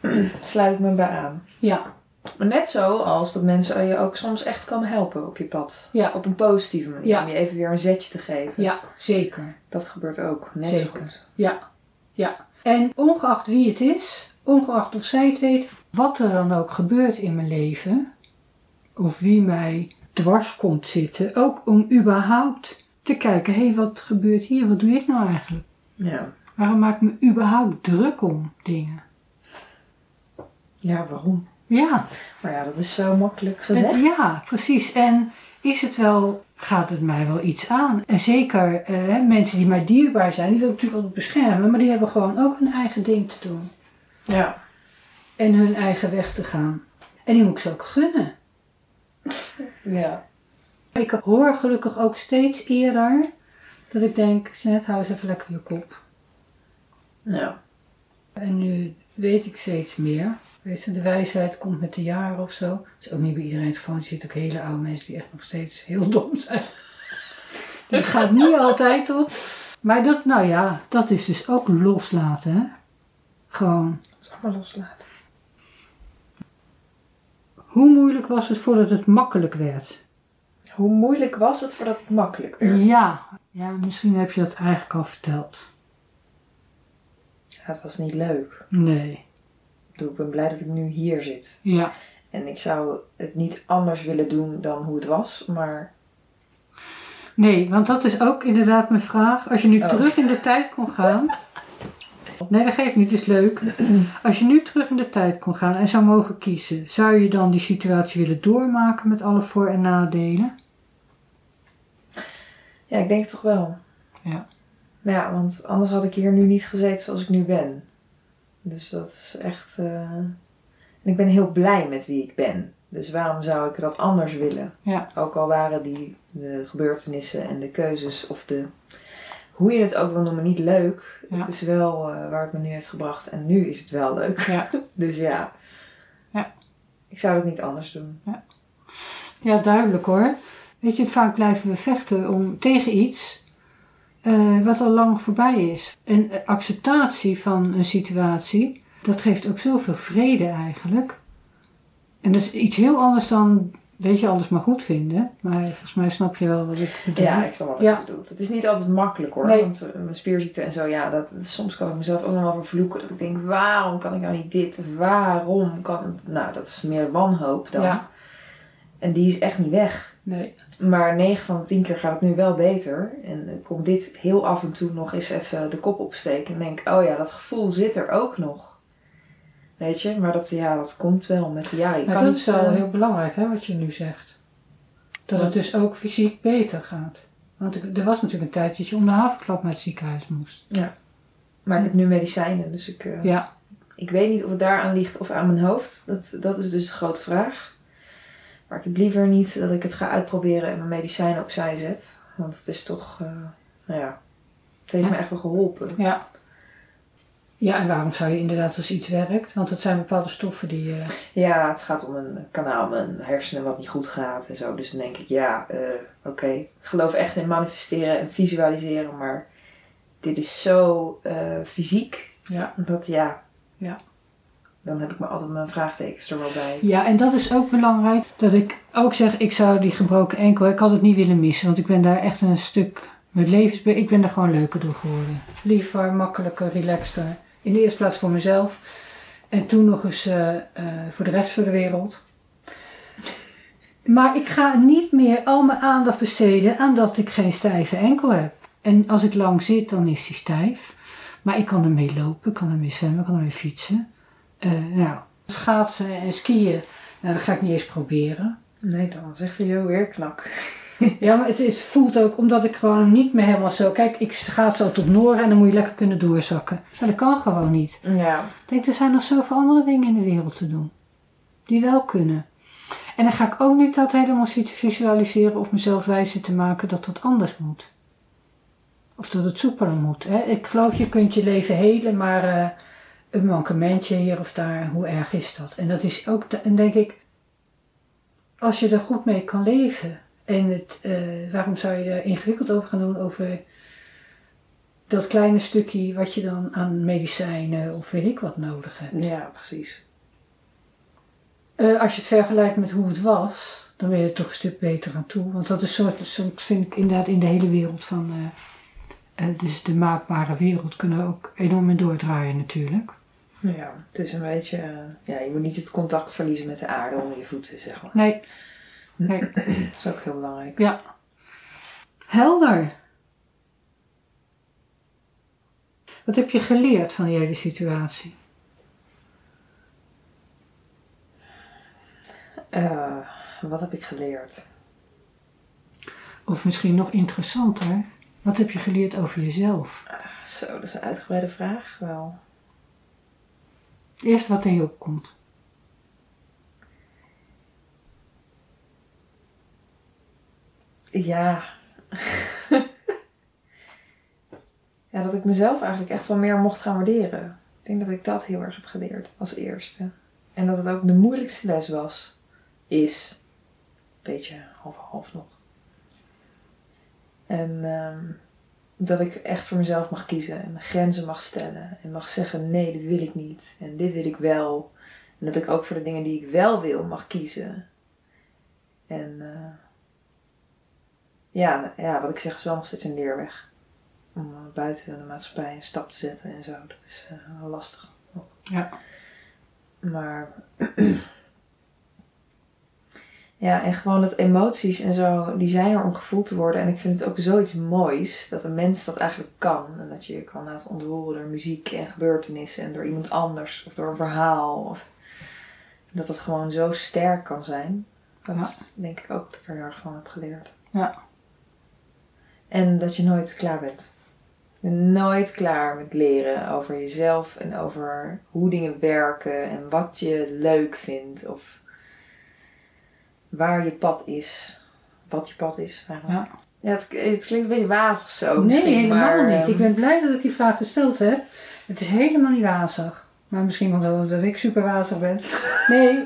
Sluit me bij aan. Ja. Maar net zo als dat mensen je ook soms echt kan helpen op je pad. Ja. Op een positieve manier. Ja. Om je even weer een zetje te geven. Ja, zeker. Dat gebeurt ook. Net zeker. zo goed. Ja. Ja. En ongeacht wie het is, ongeacht of zij het weet, wat er dan ook gebeurt in mijn leven, of wie mij dwars komt zitten, ook om überhaupt te kijken, hé, hey, wat gebeurt hier? Wat doe ik nou eigenlijk? Ja. Waarom maak ik me überhaupt druk om dingen? Ja, waarom? Ja, Maar ja, dat is zo makkelijk gezegd. ja, precies. En is het wel, gaat het mij wel iets aan? En zeker eh, mensen die mij dierbaar zijn, die wil ik natuurlijk altijd beschermen, maar die hebben gewoon ook hun eigen ding te doen. Ja. En hun eigen weg te gaan. En die moet ik ze ook gunnen. Ja. Ik hoor gelukkig ook steeds eerder dat ik denk, net hou eens even lekker je kop. Ja. En nu weet ik steeds meer. Weet je, de wijsheid komt met de jaren of zo. Dat is ook niet bij iedereen het geval. Je ziet ook hele oude mensen die echt nog steeds heel dom zijn. Dus het gaat niet altijd op. Maar dat, nou ja, dat is dus ook loslaten. Hè? Gewoon, is allemaal loslaten. hoe moeilijk was het voordat het makkelijk werd? Hoe moeilijk was het voordat het makkelijk werd? Ja, ja, misschien heb je dat eigenlijk al verteld. Ja, het was niet leuk. Nee, Ik ben blij dat ik nu hier zit. ja. En ik zou het niet anders willen doen dan hoe het was. Maar Nee, want dat is ook inderdaad mijn vraag. Als je nu Oh. terug in de tijd kon gaan. Nee, dat geeft niet, dat is leuk. Als je nu terug in de tijd kon gaan en zou mogen kiezen, zou je dan die situatie willen doormaken met alle voor- en nadelen? ja, ik denk het toch wel. Ja. Ja, want anders had ik hier nu niet gezeten zoals ik nu ben. Dus dat is echt... eh, En ik ben heel blij met wie ik ben. Dus waarom zou ik dat anders willen? Ja. Ook al waren die de gebeurtenissen en de keuzes of de... Hoe je het ook wil noemen, niet leuk. Ja. Het is wel eh, waar het me nu heeft gebracht. En nu is het wel leuk. Ja. Dus ja. Ja. Ik zou het niet anders doen. ja, duidelijk hoor. Weet je, vaak blijven we vechten om, tegen iets eh, wat al lang voorbij is. En eh, acceptatie van een situatie, dat geeft ook zoveel vrede eigenlijk. En dat is iets heel anders dan, weet je, alles maar goed vinden. Maar volgens mij snap je wel wat ik bedoel. Ja, ik snap wat Ja. je bedoelt. Het is niet altijd makkelijk hoor. Nee. Want eh, mijn spierziekte en zo, ja, dat, soms kan ik mezelf ook nog wel vervloeken. Dat ik denk, waarom kan ik nou niet dit? Waarom kan... Nou, dat is meer wanhoop dan. Ja. En die is echt niet weg. Nee. Maar 9 van de 10 keer gaat het nu wel beter. En ik kom dit heel af en toe nog eens even de kop opsteken. En denk, oh ja, dat gevoel zit er ook nog. Weet je, maar dat, ja, dat komt wel met de jaren. Je Maar kan dat niet, is wel eh, heel belangrijk, hè, wat je nu zegt. Dat het dus ook fysiek beter gaat. Want ik- er was natuurlijk een tijd dat je om de havenklap naar het ziekenhuis moest. Maar ik heb nu medicijnen, dus ik... eh, Ja, Ik weet niet of het daaraan ligt of aan mijn hoofd. Dat, dat is dus de grote vraag. Maar ik heb liever niet dat ik het ga uitproberen en mijn medicijnen opzij zet. Want het is toch, eh, nou ja, het heeft Ja. me echt wel geholpen. ja. Ja, en waarom zou je inderdaad als iets werkt? Want het zijn bepaalde stoffen die... eh, Ja, het gaat om een kanaal, mijn hersenen wat niet goed gaat en zo. Dus dan denk ik, ja, eh, oké. Ik geloof echt in manifesteren en visualiseren, maar dit is zo eh, fysiek. ja. Dat ja, Ja. dan heb ik me altijd mijn vraagtekens er wel bij. ja, en dat is ook belangrijk. Dat ik ook zeg, ik zou die gebroken enkel... Ik had het niet willen missen, want ik ben daar echt een stuk... Met levens, ik ben daar gewoon leuker door geworden. Liever, makkelijker, relaxter. In de eerste plaats voor mezelf. En toen nog eens eh, eh, voor de rest van de wereld. Maar ik ga niet meer al mijn aandacht besteden aan dat ik geen stijve enkel heb. En als ik lang zit, dan is die stijf. Maar ik kan ermee lopen, kan ermee zwemmen, kan ermee fietsen. Eh, nou, schaatsen en skiën, nou, dat ga ik niet eens proberen. Nee, dan zegt hij jo weer knak. Ja, maar het, het voelt ook omdat ik gewoon niet meer helemaal zo... Kijk, ik schaats zo tot Noorden en dan moet je lekker kunnen doorzakken. Maar dat kan gewoon niet. Ja, Ik denk, er zijn nog zoveel andere dingen in de wereld te doen. Die wel kunnen. En dan ga ik ook niet dat helemaal zitten visualiseren of mezelf wijzen te maken dat dat anders moet. Of dat het soepeler moet. Hè? Ik geloof, je kunt je leven helen, maar eh, een mankementje hier of daar, hoe erg is dat? En dat is ook, en denk ik, als je er goed mee kan leven. En het, eh, waarom zou je er ingewikkeld over gaan doen over dat kleine stukje wat je dan aan medicijnen of weet ik wat nodig hebt. ja, precies. Eh, als je het vergelijkt met hoe het was, dan ben je er toch een stuk beter aan toe. Want dat is soort, soort vind ik inderdaad in de hele wereld van, eh, dus de maakbare wereld kunnen we ook enorm in doordraaien natuurlijk. Ja, het is een beetje... ja, je moet niet het contact verliezen met de aarde onder je voeten, zeg maar. Nee, nee, Dat is ook heel belangrijk. ja. Helder. Wat heb je geleerd van die hele situatie? Eh, wat heb ik geleerd? Of misschien nog interessanter, wat heb je geleerd over jezelf? Zo, dat is een uitgebreide vraag. Wel. Eerst wat in je opkomt. Ja. ja, dat ik mezelf eigenlijk echt wel meer mocht gaan waarderen. Ik denk dat ik dat heel erg heb geleerd als eerste. En dat het ook de moeilijkste les was. Is. Beetje half-half nog. En ehm, dat ik echt voor mezelf mag kiezen en mijn grenzen mag stellen. En mag zeggen: nee, dit wil ik niet. En dit wil ik wel. En dat ik ook voor de dingen die ik wel wil mag kiezen. En eh, ja, ja, wat ik zeg is wel nog steeds een leerweg. Om eh, buiten de maatschappij een stap te zetten en zo. Dat is eh, wel lastig. nog. Ja. Maar ja, en gewoon dat emoties en zo, die zijn er om gevoeld te worden. En ik vind het ook zoiets moois dat een mens dat eigenlijk kan. En dat je je kan laten ontroeren door muziek en gebeurtenissen en door iemand anders of door een verhaal. Of dat het gewoon zo sterk kan zijn. Dat denk ik ook dat ik er heel erg van heb geleerd. Ja. En dat je nooit klaar bent. Je bent nooit klaar met leren over jezelf en over hoe dingen werken en wat je leuk vindt of waar je pad is. Wat je pad is. eigenlijk. Ja. Ja, het, het klinkt een beetje wazig zo. Nee, helemaal maar, niet. ehm, Ik ben blij dat ik die vraag gesteld heb. Het is helemaal niet wazig. Maar misschien omdat dat ik super wazig ben. Nee,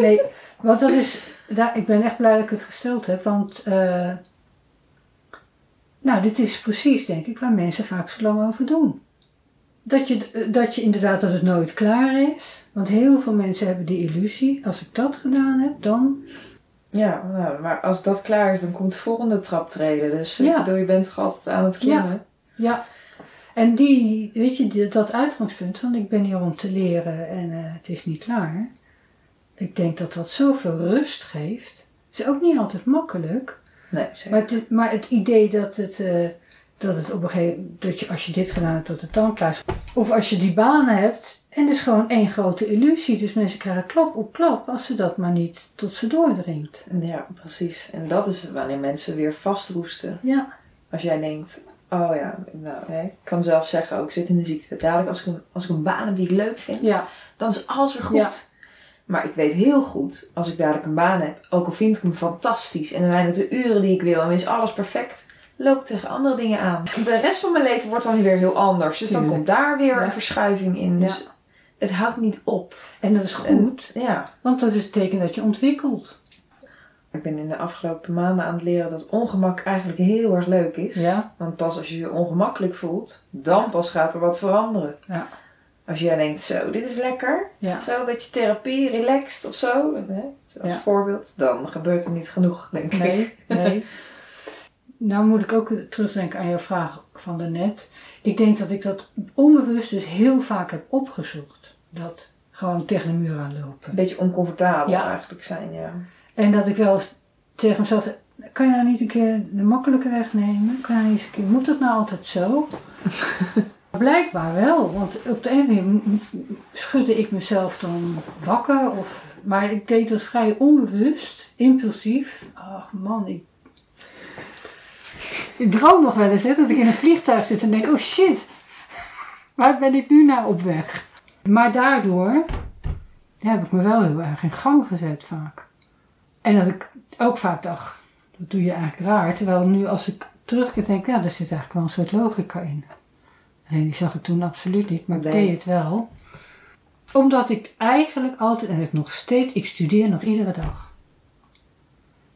nee. Want dat is... Daar, ik ben echt blij dat ik het gesteld heb. Want... eh, nou, dit is precies, denk ik, waar mensen vaak zo lang over doen. Dat je, dat je inderdaad dat het nooit klaar is. Want heel veel mensen hebben die illusie. Als ik dat gedaan heb, dan... Ja, nou, maar als dat klaar is, dan komt de volgende traptreden. Dus Ja. ik bedoel, je bent toch altijd aan het klimmen. Ja, en die, weet je, dat uitgangspunt van ik ben hier om te leren en eh, het is niet klaar. Ik denk dat dat zoveel rust geeft. Het is ook niet altijd makkelijk, Nee, zeker. maar het, maar het idee dat het, eh, dat het op een gegeven dat je als je dit gedaan hebt, dat het dan klaar is. Of als je die banen hebt en het is gewoon één grote illusie. Dus mensen krijgen klap op klap als ze dat maar niet tot ze doordringt. Ja, precies. En dat is wanneer mensen weer vastroesten. Ja, Als jij denkt, oh ja, nou, hè, ik kan zelf zeggen ook, ik zit in de ziekte. Dadelijk als ik een, als ik een baan heb die ik leuk vind, ja, dan is alles weer goed. Ja. Maar ik weet heel goed, als ik dadelijk een baan heb, ook al vind ik hem fantastisch en dan zijn het de uren die ik wil en is alles perfect, loop ik tegen andere dingen aan. De rest van mijn leven wordt dan weer heel anders. Dus dan Tuurlijk. komt daar weer Ja. een verschuiving in. Dus Ja. het houdt niet op. en dat is goed, Ja, want dat is het teken dat je ontwikkelt. ik ben in de afgelopen maanden aan het leren dat ongemak eigenlijk heel erg leuk is. Ja, Want pas als je je ongemakkelijk voelt, dan pas gaat er wat veranderen. Ja. Als jij denkt, zo, dit is lekker. ja. Zo, een beetje therapie, relaxed of zo. Hè? Als Ja. voorbeeld, dan gebeurt er niet genoeg, denk ik. Nee, nee. Nou moet ik ook terugdenken aan jouw vraag van daarnet. Ik denk dat ik dat onbewust dus heel vaak heb opgezocht. Dat gewoon tegen de muur aanlopen. Een beetje oncomfortabel Ja. eigenlijk zijn, ja. En dat ik wel eens tegen mezelf zeg, kan je nou niet een keer de makkelijke weg nemen? Kan je nou eens een keer, moet dat nou altijd zo? Blijkbaar wel, want op de ene schudde ik mezelf dan wakker. Of, maar ik deed dat vrij onbewust, impulsief. Ach man, ik, ik droom nog wel eens hè, dat ik in een vliegtuig zit en denk, oh shit, waar ben ik nu naar op weg? Maar daardoor heb ik me wel heel erg in gang gezet vaak. En dat ik ook vaak dacht, wat doe je eigenlijk raar? Terwijl nu als ik terugkeer denk ik, ja, er zit eigenlijk wel een soort logica in. Alleen die zag ik toen absoluut niet, maar ik Nee. deed het wel. Omdat ik eigenlijk altijd, en ik nog steeds, ik studeer nog iedere dag.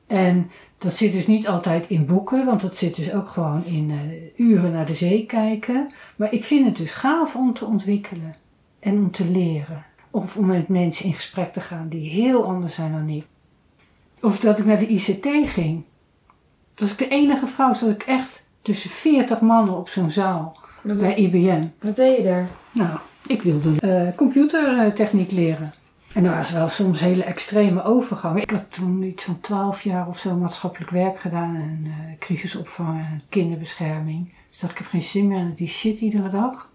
En dat zit dus niet altijd in boeken, want dat zit dus ook gewoon in eh, uren naar de zee kijken. Maar ik vind het dus gaaf om te ontwikkelen en om te leren. Of om met mensen in gesprek te gaan die heel anders zijn dan ik. Of dat ik naar de ICT ging. Was ik de enige vrouw, zat ik echt tussen 40 mannen op zo'n zaal Wat, bij IBM. wat deed je daar? Nou, ik wilde eh, computertechniek leren. En er was wel soms hele extreme overgang. Ik had toen iets van twaalf jaar of zo maatschappelijk werk gedaan. En uh, crisisopvang en kinderbescherming. Dus dacht ik, heb geen zin meer aan die shit iedere dag.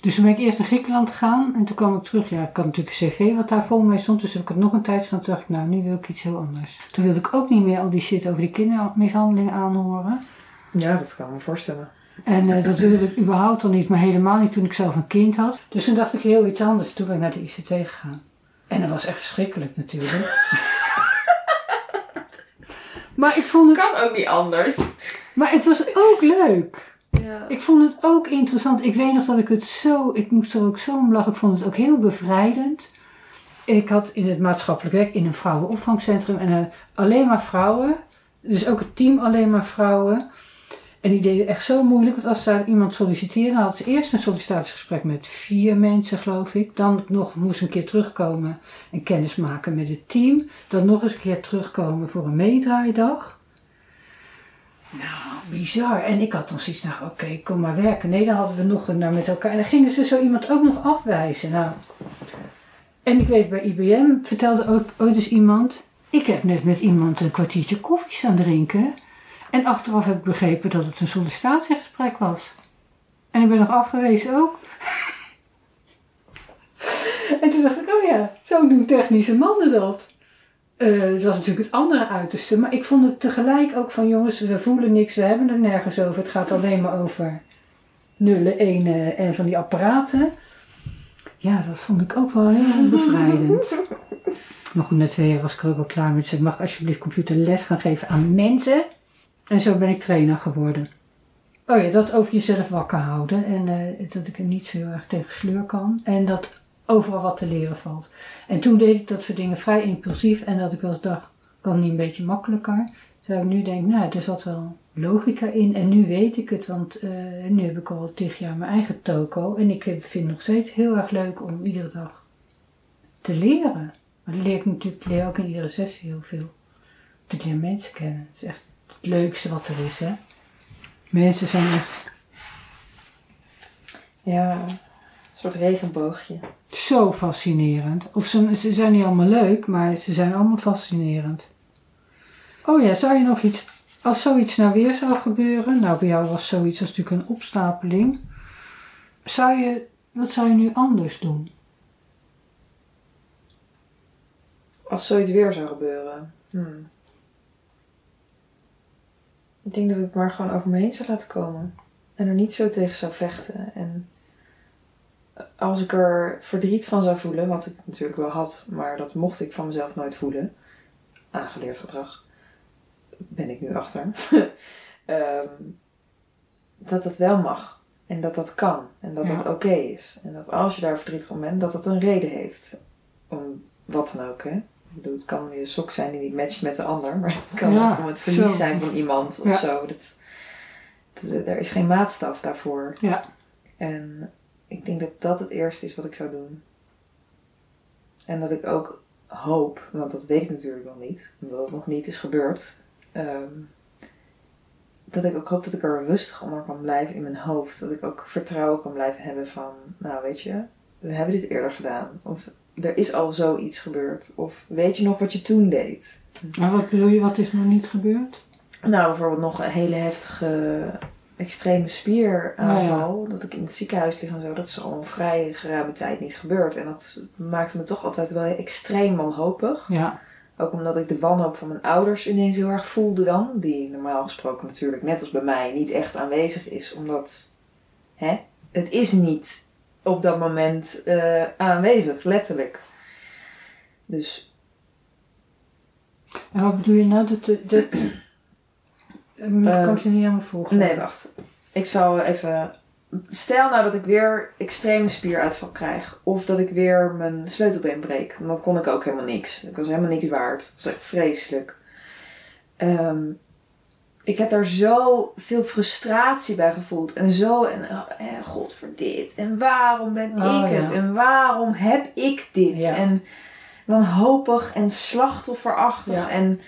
Dus toen ben ik eerst naar Griekenland gegaan. En toen kwam ik terug. Ja, ik had natuurlijk een cv wat daar vol mee stond. Dus heb ik het nog een tijd gedaan. Toen dacht ik, nou, nu wil ik iets heel anders. Toen wilde ik ook niet meer al die shit over die kindermishandeling aanhoren. Ja, dat kan ik me voorstellen. En uh, dat wilde ik überhaupt al niet, maar helemaal niet toen ik zelf een kind had. Dus toen dacht ik heel iets anders. Toen ben ik naar de ICT gegaan. En dat was echt verschrikkelijk natuurlijk. maar ik vond het... Kan ook niet anders. Maar het was ook leuk. Ja. Ik vond het ook interessant. Ik weet nog dat ik het zo... Ik moest er ook zo om lachen. Ik vond het ook heel bevrijdend. Ik had in het maatschappelijk werk in een vrouwenopvangcentrum en uh, alleen maar vrouwen. Dus ook het team alleen maar vrouwen. En die deden echt zo moeilijk, want als daar iemand solliciteerde, dan had ze eerst een sollicitatiegesprek met vier mensen, geloof ik. Dan nog moest een keer terugkomen en kennis maken met het team. Dan nog eens een keer terugkomen voor een meedraaidag. Nou, bizar. En ik had dan zoiets, nou oké, kom maar werken. Nee, dan hadden we nog een met elkaar. En dan gingen ze zo iemand ook nog afwijzen. Nou. En ik weet, bij IBM vertelde ook ooit eens iemand... Ik heb net met iemand een kwartiertje koffie staan drinken... En achteraf heb ik begrepen dat het een sollicitatiegesprek was. En ik ben nog afgewezen ook. en toen dacht ik, oh ja, zo doen technische mannen dat. Uh, het was natuurlijk het andere uiterste. Maar ik vond het tegelijk ook van, jongens, we voelen niks, we hebben het nergens over. Het gaat alleen maar over nullen, ene en van die apparaten. Ja, dat vond ik ook wel heel bevrijdend. Maar goed, na twee jaar was ik er ook al klaar met. Zeg, mag ik alsjeblieft computerles gaan geven aan mensen? En zo ben ik trainer geworden. Oh ja, dat over jezelf wakker houden. En uh, dat ik er niet zo heel erg tegen sleur kan. En dat overal wat te leren valt. En toen deed ik dat soort dingen vrij impulsief. En dat ik wel eens dacht, kan niet een beetje makkelijker. Terwijl ik nu denk, nou, er zat wel logica in. En nu weet ik het, want uh, nu heb ik al tig jaar mijn eigen toko. En ik vind het nog steeds heel erg leuk om iedere dag te leren. Maar dat leer ik natuurlijk leer ook in iedere sessie heel veel. Ik leer mensen kennen. Het is echt het leukste wat er is, hè. Mensen zijn echt... Ja, een soort regenboogje. Zo fascinerend. Of ze, ze zijn niet allemaal leuk, maar ze zijn allemaal fascinerend. Oh ja, zou je nog iets... Als zoiets nou weer zou gebeuren... Nou, bij jou was zoiets als natuurlijk een opstapeling. Zou je... Wat zou je nu anders doen? Als zoiets weer zou gebeuren... Hmm. Ik denk dat ik het maar gewoon over me heen zou laten komen. En er niet zo tegen zou vechten. En als ik er verdriet van zou voelen, wat ik natuurlijk wel had, maar dat mocht ik van mezelf nooit voelen. Aangeleerd gedrag. Ben ik nu achter. um, dat dat wel mag. En dat dat kan. En dat Ja. dat oké is. En dat als je daar verdrietig van bent, dat dat een reden heeft. Om wat dan ook, hè. Bedoel, het kan je sok zijn die niet matcht met de ander. Maar het kan Ja, ook om het verlies zo. zijn van iemand of Ja. zo. Dat, dat- er is geen maatstaf daarvoor. Ja. En ik denk dat dat het eerste is wat ik zou doen. En dat ik ook hoop, want dat weet ik natuurlijk nog niet, omdat het nog niet is gebeurd. ehm, dat ik ook hoop dat ik er rustig onder kan blijven in mijn hoofd. Dat ik ook vertrouwen kan blijven hebben van, nou weet je, we hebben dit eerder gedaan. Of er is al zoiets gebeurd. Of weet je nog wat je toen deed? Maar wat bedoel je, wat is nog niet gebeurd? Nou, bijvoorbeeld nog een hele heftige extreme spieraanval. Dat ik in het ziekenhuis lig en zo. Dat is al een vrij geruime tijd niet gebeurd. En dat maakte me toch altijd wel extreem wanhopig. Ja. Ook omdat ik de wanhoop van mijn ouders ineens heel erg voelde dan. Die normaal gesproken natuurlijk, net als bij mij, niet echt aanwezig is. Omdat hè, het is niet op dat moment eh, aanwezig, letterlijk. Dus En wat bedoel je nou? Dat, dat, dat, Ehm, kan ik je niet helemaal volgen. Nee, wacht. Ik zal even. Stel nou dat ik weer extreme spieruitval krijg. Of dat ik weer mijn sleutelbeen breek. Dan kon ik ook helemaal niks. Ik was helemaal niks waard. Dat was echt vreselijk. Ehm, ik heb daar zo veel frustratie bij gevoeld. En zo, en eh, god voor dit. En waarom ben Oh, ik het? En waarom heb ik dit? Ja. En wanhopig en slachtofferachtig. Ja. En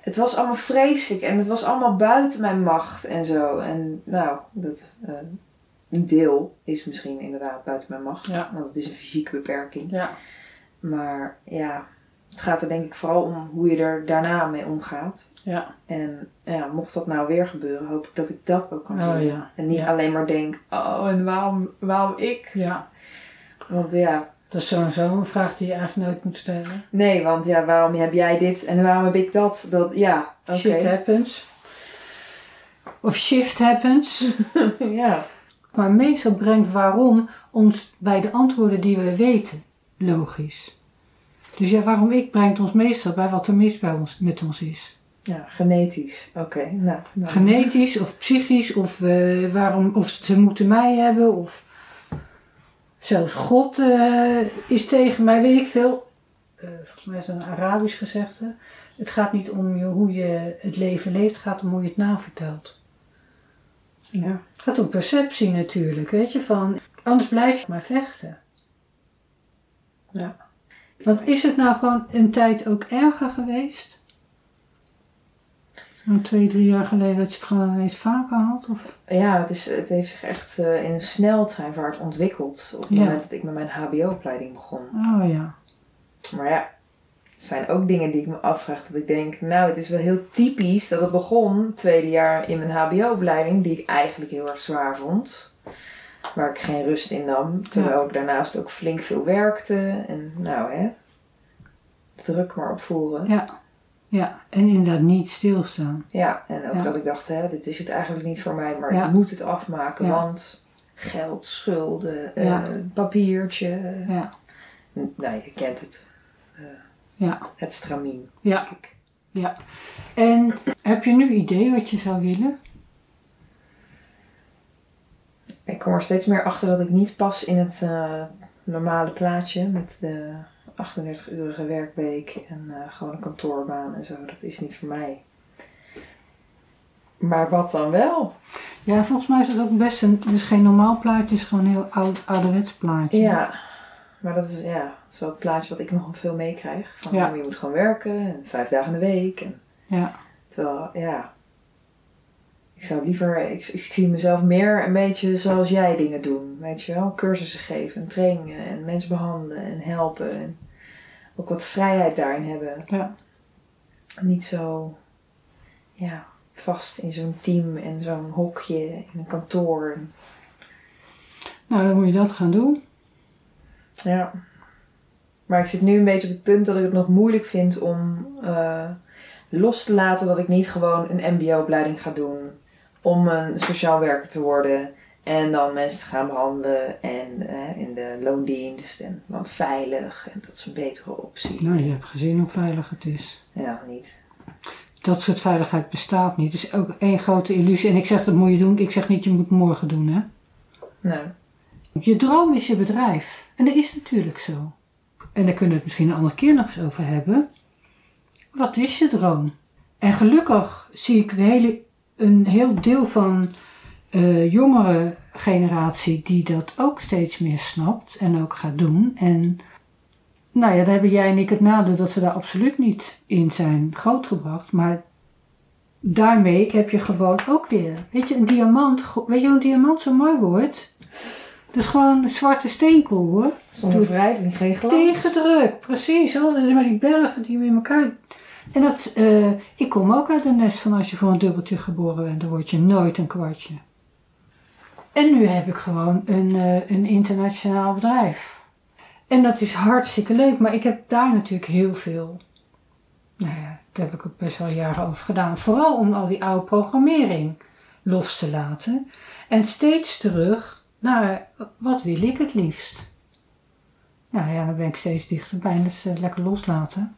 het was allemaal vreselijk. En het was allemaal buiten mijn macht en zo. En nou, dat eh, een deel is misschien inderdaad buiten mijn macht. Want het is een fysieke beperking. Ja. Maar ja, het gaat er denk ik vooral om hoe je er daarna mee omgaat. Ja. En ja, mocht dat nou weer gebeuren, hoop ik dat ik dat ook kan Oh zien. ja. En niet Ja. alleen maar denk, oh en waarom, waarom ik? Ja. Want ja, Dat is sowieso een vraag die je eigenlijk nooit moet stellen. nee, want ja, waarom heb jij dit en waarom heb ik dat? dat ja, oké. Shit happens. Of shift happens. ja, Maar meestal brengt waarom ons bij de antwoorden die we weten logisch. Dus ja, waarom ik brengt ons meestal bij wat er mis bij ons, met ons is. ja, genetisch. Oké, nou. nou. Genetisch of psychisch of, eh, waarom, of ze moeten mij hebben of zelfs God eh, is tegen mij, weet ik veel. Eh, volgens mij is dat een Arabisch gezegde. Het gaat niet om je, hoe je het leven leeft, het gaat om hoe je het navertelt. ja. Het gaat om perceptie natuurlijk, weet je, van anders blijf je maar vechten. Ja. Want is het nou gewoon een tijd ook erger geweest? Zo'n twee, drie jaar geleden dat je het gewoon ineens vaker had? Of? Ja, het, is, het heeft zich echt eh, in een sneltreinvaart ontwikkeld op het Ja. moment dat ik met mijn HBO-opleiding begon. Oh ja. Maar ja, het zijn ook dingen die ik me afvraag. Dat ik denk, nou, het is wel heel typisch dat het begon, tweede jaar in mijn HBO-opleiding, die ik eigenlijk heel erg zwaar vond. Waar ik geen rust in nam. Terwijl ik daarnaast ook flink veel werkte. En nou hè, druk maar opvoeren. Ja, Ja. Ja, en inderdaad niet stilstaan. en ook Ja. dat ik dacht, hè, dit is het eigenlijk niet voor mij. Maar Ja. ik moet het afmaken, Ja. want geld, schulden, eh, Ja. papiertje. Ja. Nou, je kent het. Ja. Het stramien. Ja. Ja. En heb je nu idee wat je zou willen? Ik kom er steeds meer achter dat ik niet pas in het eh, normale plaatje met de 38-urige werkweek en eh, gewoon een kantoorbaan en zo. Dat is niet voor mij. Maar wat dan wel? Ja, volgens mij is het ook best een... Het is geen normaal plaatje, het is gewoon een heel oud, ouderwets plaatje. Ja, maar dat is, ja, dat is wel het plaatje wat ik nog veel meekrijg. Van Ja. ja. je moet gewoon werken en vijf dagen in de week. En, Ja. terwijl, ja, ik zou liever, ik, ik zie mezelf meer een beetje zoals jij dingen doen. Weet je wel, cursussen geven en trainingen en mensen behandelen en helpen. En ook wat vrijheid daarin hebben. Ja. Niet zo, ja, vast in zo'n team en zo'n hokje in een kantoor. Nou, dan moet je dat gaan doen. Ja. Maar ik zit nu een beetje op het punt dat ik het nog moeilijk vind om eh, los te laten dat ik niet gewoon een MBO-opleiding ga doen om een sociaal werker te worden en dan mensen te gaan behandelen en in de loondienst en want veilig en dat is een betere optie. Nou, je hebt gezien hoe veilig het is. Ja, niet. Dat soort veiligheid bestaat niet. Het is ook één grote illusie. En ik zeg dat moet je doen. Ik zeg niet je moet morgen doen, hè. Nou, Je droom is je bedrijf. En dat is natuurlijk zo. En daar kunnen we het misschien een andere keer nog eens over hebben. Wat is je droom? En gelukkig zie ik de hele, een heel deel van eh jongere generatie die dat ook steeds meer snapt en ook gaat doen. En nou ja, daar hebben jij en ik het nadeel dat we daar absoluut niet in zijn grootgebracht. Maar daarmee heb je gewoon ook weer, weet je, een diamant. Weet je hoe een diamant zo mooi wordt? Dat is gewoon een zwarte steenkool hoor. zonder wrijving geen glans. Tegendruk, precies. Hoor. Dat is maar die bergen die in elkaar. En dat, eh, ik kom ook uit een nest van als je voor een dubbeltje geboren bent, dan word je nooit een kwartje. En nu heb ik gewoon een, eh, een internationaal bedrijf. En dat is hartstikke leuk, maar ik heb daar natuurlijk heel veel. Nou ja, daar heb ik ook best wel jaren over gedaan. Vooral om al die oude programmering los te laten. En steeds terug naar wat wil ik het liefst. Nou ja, dan ben ik steeds dichterbij. Dus eh, lekker loslaten.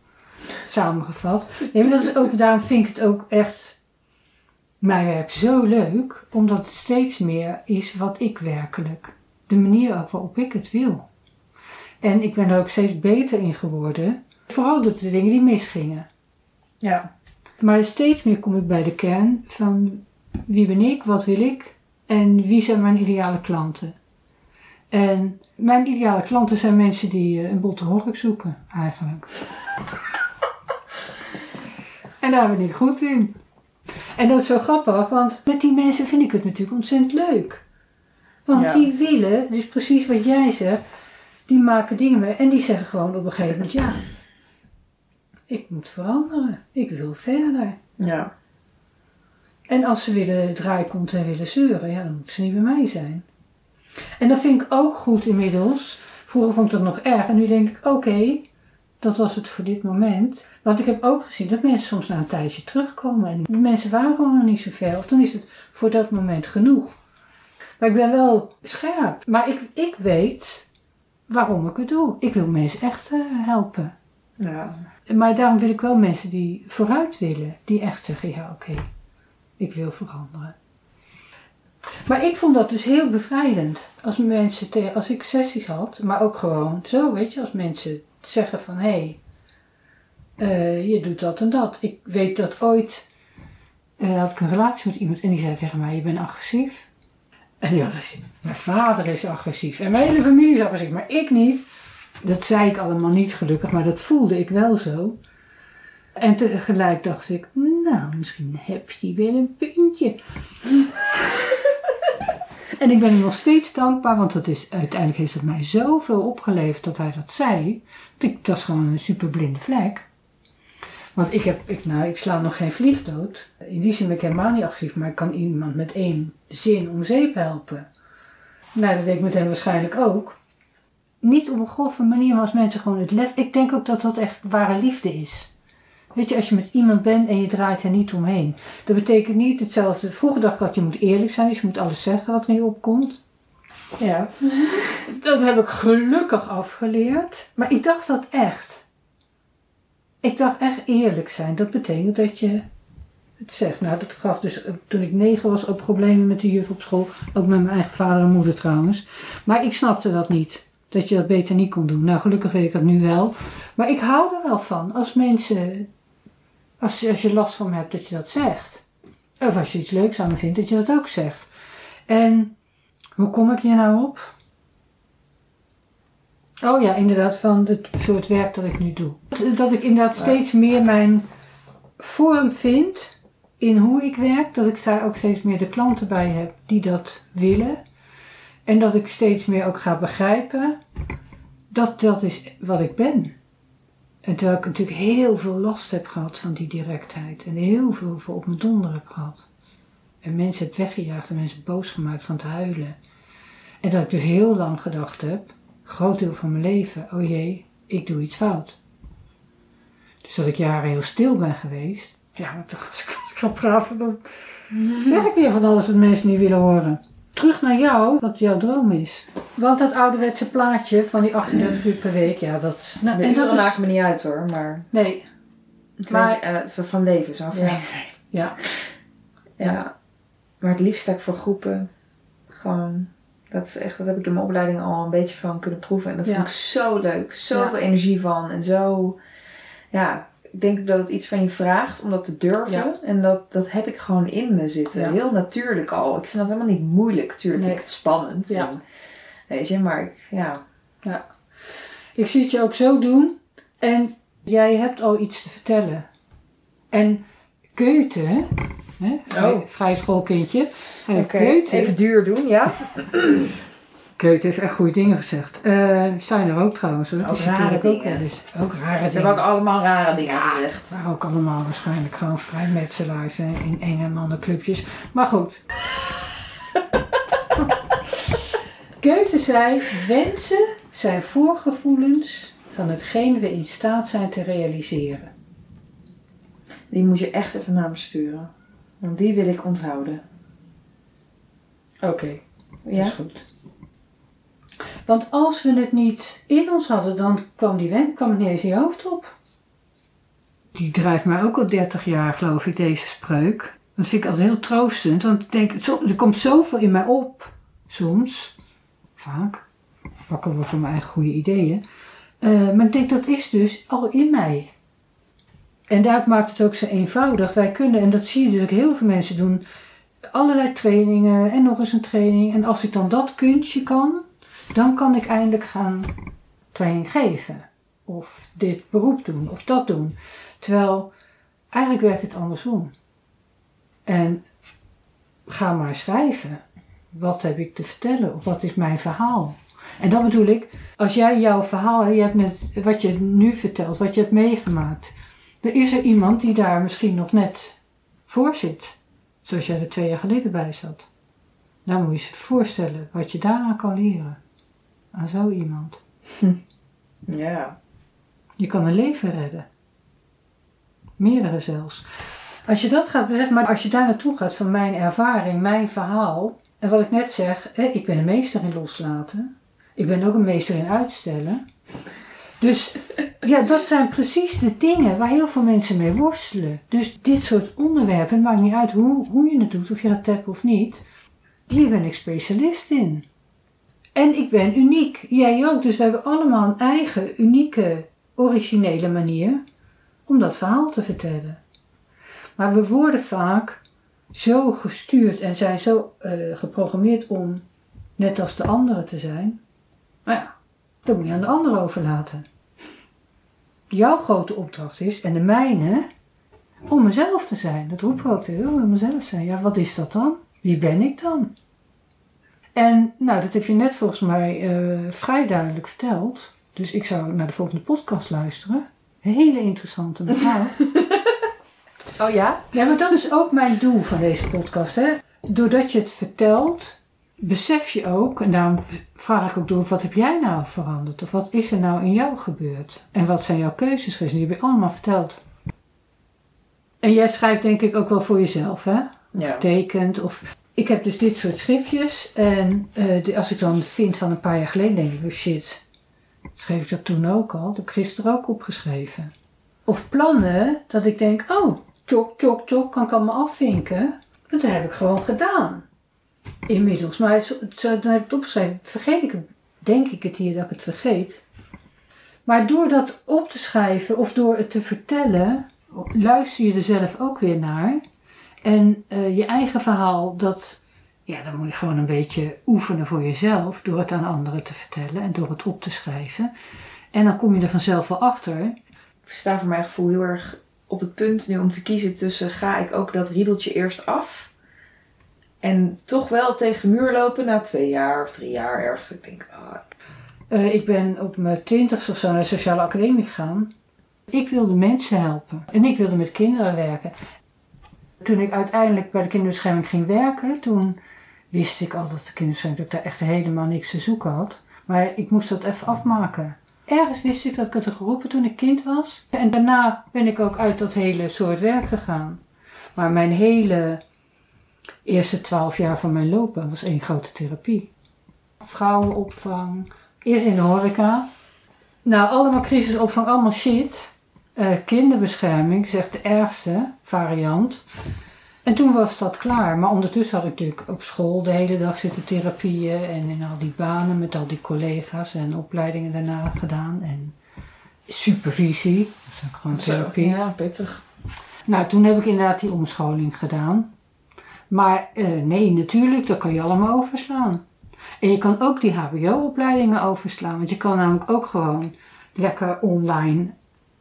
Samengevat. Nee, maar dat is ook, daarom vind ik het ook echt mijn werk zo leuk. Omdat het steeds meer is wat ik werkelijk. De manier waarop ik het wil. En ik ben er ook steeds beter in geworden. Vooral door de dingen die misgingen. Ja, Maar steeds meer kom ik bij de kern van wie ben ik, wat wil ik en wie zijn mijn ideale klanten. En mijn ideale klanten zijn mensen die eh, een botte hork zoeken, eigenlijk. En daar ben ik goed in. En dat is zo grappig, want met die mensen vind ik het natuurlijk ontzettend leuk. Want Ja. die willen, dus precies wat jij zegt, die maken dingen mee en die zeggen gewoon op een gegeven moment: ja, ik moet veranderen. Ik wil verder. Ja. En als ze willen draaikomt en willen zeuren, ja, dan moeten ze niet bij mij zijn. En dat vind ik ook goed inmiddels. Vroeger vond ik dat nog erg. En nu denk ik, oké, dat was het voor dit moment. Want ik heb ook gezien dat mensen soms na een tijdje terugkomen. En mensen waren gewoon nog niet zo ver. Of dan is het voor dat moment genoeg. Maar ik ben wel scherp. Maar ik, ik weet waarom ik het doe. Ik wil mensen echt eh, helpen. Ja. Maar daarom wil ik wel mensen die vooruit willen. Die echt zeggen, ja oké, ik wil veranderen. Maar ik vond dat dus heel bevrijdend. Als mensen, te- als ik sessies had, maar ook gewoon zo, weet je, als mensen zeggen van hé, hey, je doet dat en dat. Ik weet dat ooit eh, had ik een relatie met iemand en die zei tegen mij, je bent agressief. En die had gezegd, mijn vader is agressief en mijn hele familie is agressief, maar ik niet. Dat zei ik allemaal niet gelukkig, maar dat voelde ik wel zo. En tegelijk dacht ik, nou, misschien heb je wel een puntje. en ik ben hem nog steeds dankbaar, want is, uiteindelijk heeft het mij zoveel opgeleverd dat hij dat zei. Ik, dat is gewoon een super blinde vlek. Want ik, heb, ik, nou, ik sla nog geen vlieg dood. In die zin ben ik helemaal niet agressief, maar ik kan iemand met één zin om zeep helpen. Nou, dat deed ik met hem waarschijnlijk ook. Niet op een grove manier, maar als mensen gewoon het lef. Ik denk ook dat dat echt ware liefde is. Weet je, als je met iemand bent en je draait er niet omheen. Dat betekent niet hetzelfde. Vroeger dacht ik dat je moet eerlijk zijn, dus je moet alles zeggen wat er in je opkomt. Ja. Dat heb ik gelukkig afgeleerd. Maar ik dacht dat echt. Ik dacht echt eerlijk zijn. Dat betekent dat je het zegt. Nou, dat gaf dus toen ik negen was ook problemen met de juf op school. Ook met mijn eigen vader en moeder trouwens. Maar ik snapte dat niet. Dat je dat beter niet kon doen. Nou, gelukkig weet ik dat nu wel. Maar ik hou er wel van als mensen, als, als je last van me hebt, dat je dat zegt. Of als je iets leuks aan me vindt, dat je dat ook zegt. En hoe kom ik hier nou op? Oh ja, inderdaad, van het soort werk dat ik nu doe. Dat ik inderdaad steeds meer mijn vorm vind in hoe ik werk. Dat ik daar ook steeds meer de klanten bij heb die dat willen. En dat ik steeds meer ook ga begrijpen dat dat is wat ik ben. En terwijl ik natuurlijk heel veel last heb gehad van die directheid. En heel veel voor op mijn donder heb gehad. En mensen heb weggejaagd en mensen boos gemaakt van te huilen. En dat ik dus heel lang gedacht heb, groot deel van mijn leven, oh jee, ik doe iets fout. Dus dat ik jaren heel stil ben geweest. Ja, maar toch, als ik, als ik ga praten, dan zeg ik weer van alles wat mensen niet willen horen. Terug naar jou, wat jouw droom is. Want dat ouderwetse plaatje van die 38 uur per week, ja, dat... Nou, De en dat is... maken me niet uit hoor, maar... Nee, Maar, eh, van- van leven, zo van Ja. zijn. ja. Ja. Maar het liefst sta ik voor groepen. Gewoon, dat is echt, dat heb ik in mijn opleiding al een beetje van kunnen proeven. En dat Ja. vond ik zo leuk. Zoveel Ja. energie van. En zo, ja, denk ook dat het iets van je vraagt om dat te durven. Ja. En dat, dat heb ik gewoon in me zitten. Ja. Heel natuurlijk al. Ik vind dat helemaal niet moeilijk. Tuurlijk Nee. vind ik het spannend. Ja. En, weet je, maar ik, ja. Ik zie het je ook zo doen. En jij hebt al iets te vertellen. En Keute, hè? Vrij, Oh. vrij schoolkindje. Oké, Keute, even duur doen, ja. Keute heeft echt goede dingen gezegd. Eh Steiner ook trouwens. Hoor. Ook rare ook dingen. wel eens. Ook rare Ze hebben ook allemaal rare dingen gezegd. Maar ook allemaal waarschijnlijk gewoon vrijmetselaars hè, in een en ander clubjes. Maar goed. Keute zei, wensen zijn voorgevoelens van hetgeen we in staat zijn te realiseren. Die moet je echt even naar me sturen. Want die wil ik onthouden. Oké, Ja? is goed. Want als we het niet in ons hadden, dan kwam die wen kwam het in je hoofd op. Die drijft mij ook al 30 jaar, geloof ik, deze spreuk. Dat vind ik altijd heel troostend, want ik denk, er komt zoveel in mij op, soms, vaak, wakker wel van mijn eigen goede ideeën. Eh, maar ik denk, dat is dus al in mij. En daar maakt het ook zo eenvoudig. Wij kunnen, en dat zie je dus heel veel mensen doen, allerlei trainingen en nog eens een training. En als ik dan dat kunstje kan, dan kan ik eindelijk gaan training geven. Of dit beroep doen, of dat doen. Terwijl, eigenlijk werkt het andersom. En ga maar schrijven. Wat heb ik te vertellen? Of wat is mijn verhaal? En dat bedoel ik, als jij jouw verhaal, je hebt net wat je nu vertelt, wat je hebt meegemaakt. Er is er iemand die daar misschien nog net voor zit. Zoals jij er twee jaar geleden bij zat. Dan moet je je voorstellen wat je daaraan kan leren. Aan zo iemand. Ja. Je kan een leven redden. Meerdere zelfs. Als je dat gaat beseffen, maar als je daar naartoe gaat van mijn ervaring, mijn verhaal. En wat ik net zeg, hè, ik ben een meester in loslaten. Ik ben ook een meester in uitstellen. Dus ja, dat zijn precies de dingen waar heel veel mensen mee worstelen. Dus dit soort onderwerpen, het maakt niet uit hoe, hoe je het doet, of je het hebt of niet. Hier ben ik specialist in. En ik ben uniek. Jij ook. Dus we hebben allemaal een eigen, unieke, originele manier om dat verhaal te vertellen. Maar we worden vaak zo gestuurd en zijn zo eh, geprogrammeerd om net als de anderen te zijn. Nou ja, dat moet je aan de ander overlaten. Jouw grote opdracht is, en de mijne, om mezelf te zijn. Dat roepen we ook te heel, mezelf zijn. Ja, wat is dat dan? Wie ben ik dan? En nou, dat heb je net volgens mij uh, vrij duidelijk verteld. Dus ik zou naar de volgende podcast luisteren. Hele interessante mevrouw. Oh ja? Ja, maar dat is ook mijn doel van deze podcast. Hè? Doordat je het vertelt, besef je ook, en daarom vraag ik ook door, wat heb jij nou veranderd? Of wat is er nou in jou gebeurd? En wat zijn jouw keuzes geweest? Die heb je allemaal verteld. En jij schrijft denk ik ook wel voor jezelf, hè? Of Ja. tekent, of... Ik heb dus dit soort schriftjes en eh, als ik dan vind van een paar jaar geleden, denk ik, oh shit, schreef ik dat toen ook al? Dat heb ik gisteren ook opgeschreven. Of plannen, dat ik denk, oh, tjok, tjok, tjok, kan ik allemaal afvinken. Dat heb ik gewoon gedaan. Inmiddels, maar dan heb ik het opgeschreven. Vergeet ik denk ik het hier dat ik het vergeet. Maar door dat op te schrijven of door het te vertellen, luister je er zelf ook weer naar. En eh, je eigen verhaal, dat, ja, dan moet je gewoon een beetje oefenen voor jezelf. Door het aan anderen te vertellen en door het op te schrijven. En dan kom je er vanzelf wel achter. Ik sta voor mijn gevoel heel erg op het punt nu om te kiezen tussen ga ik ook dat riedeltje eerst af. En toch wel tegen de muur lopen na twee jaar of drie jaar ergens. Ik denk, ah, Eh, ik ben op mijn twintigste of zo naar de sociale academie gegaan. Ik wilde mensen helpen. En ik wilde met kinderen werken. Toen ik uiteindelijk bij de kinderbescherming ging werken, toen wist ik al dat de kinderbescherming dat ik daar echt helemaal niks te zoeken had. Maar ik moest dat even afmaken. Ergens wist ik dat ik het had geroepen toen ik kind was. En daarna ben ik ook uit dat hele soort werk gegaan. Maar mijn hele eerste twaalf jaar van mijn loopbaan was één grote therapie. Vrouwenopvang, Eerst in de horeca. Nou, allemaal crisisopvang, allemaal shit. Eh, kinderbescherming, zegt de ergste variant. En toen was dat klaar. Maar ondertussen had ik natuurlijk op school de hele dag zitten therapieën. En in al die banen met al die collega's. En opleidingen daarna gedaan. En supervisie. Dat is ook gewoon therapie. Ja, pittig. Nou, toen heb ik inderdaad die omscholing gedaan. Maar eh, nee, natuurlijk, dat kan je allemaal overslaan. En je kan ook die HBO-opleidingen overslaan. Want je kan namelijk ook gewoon lekker online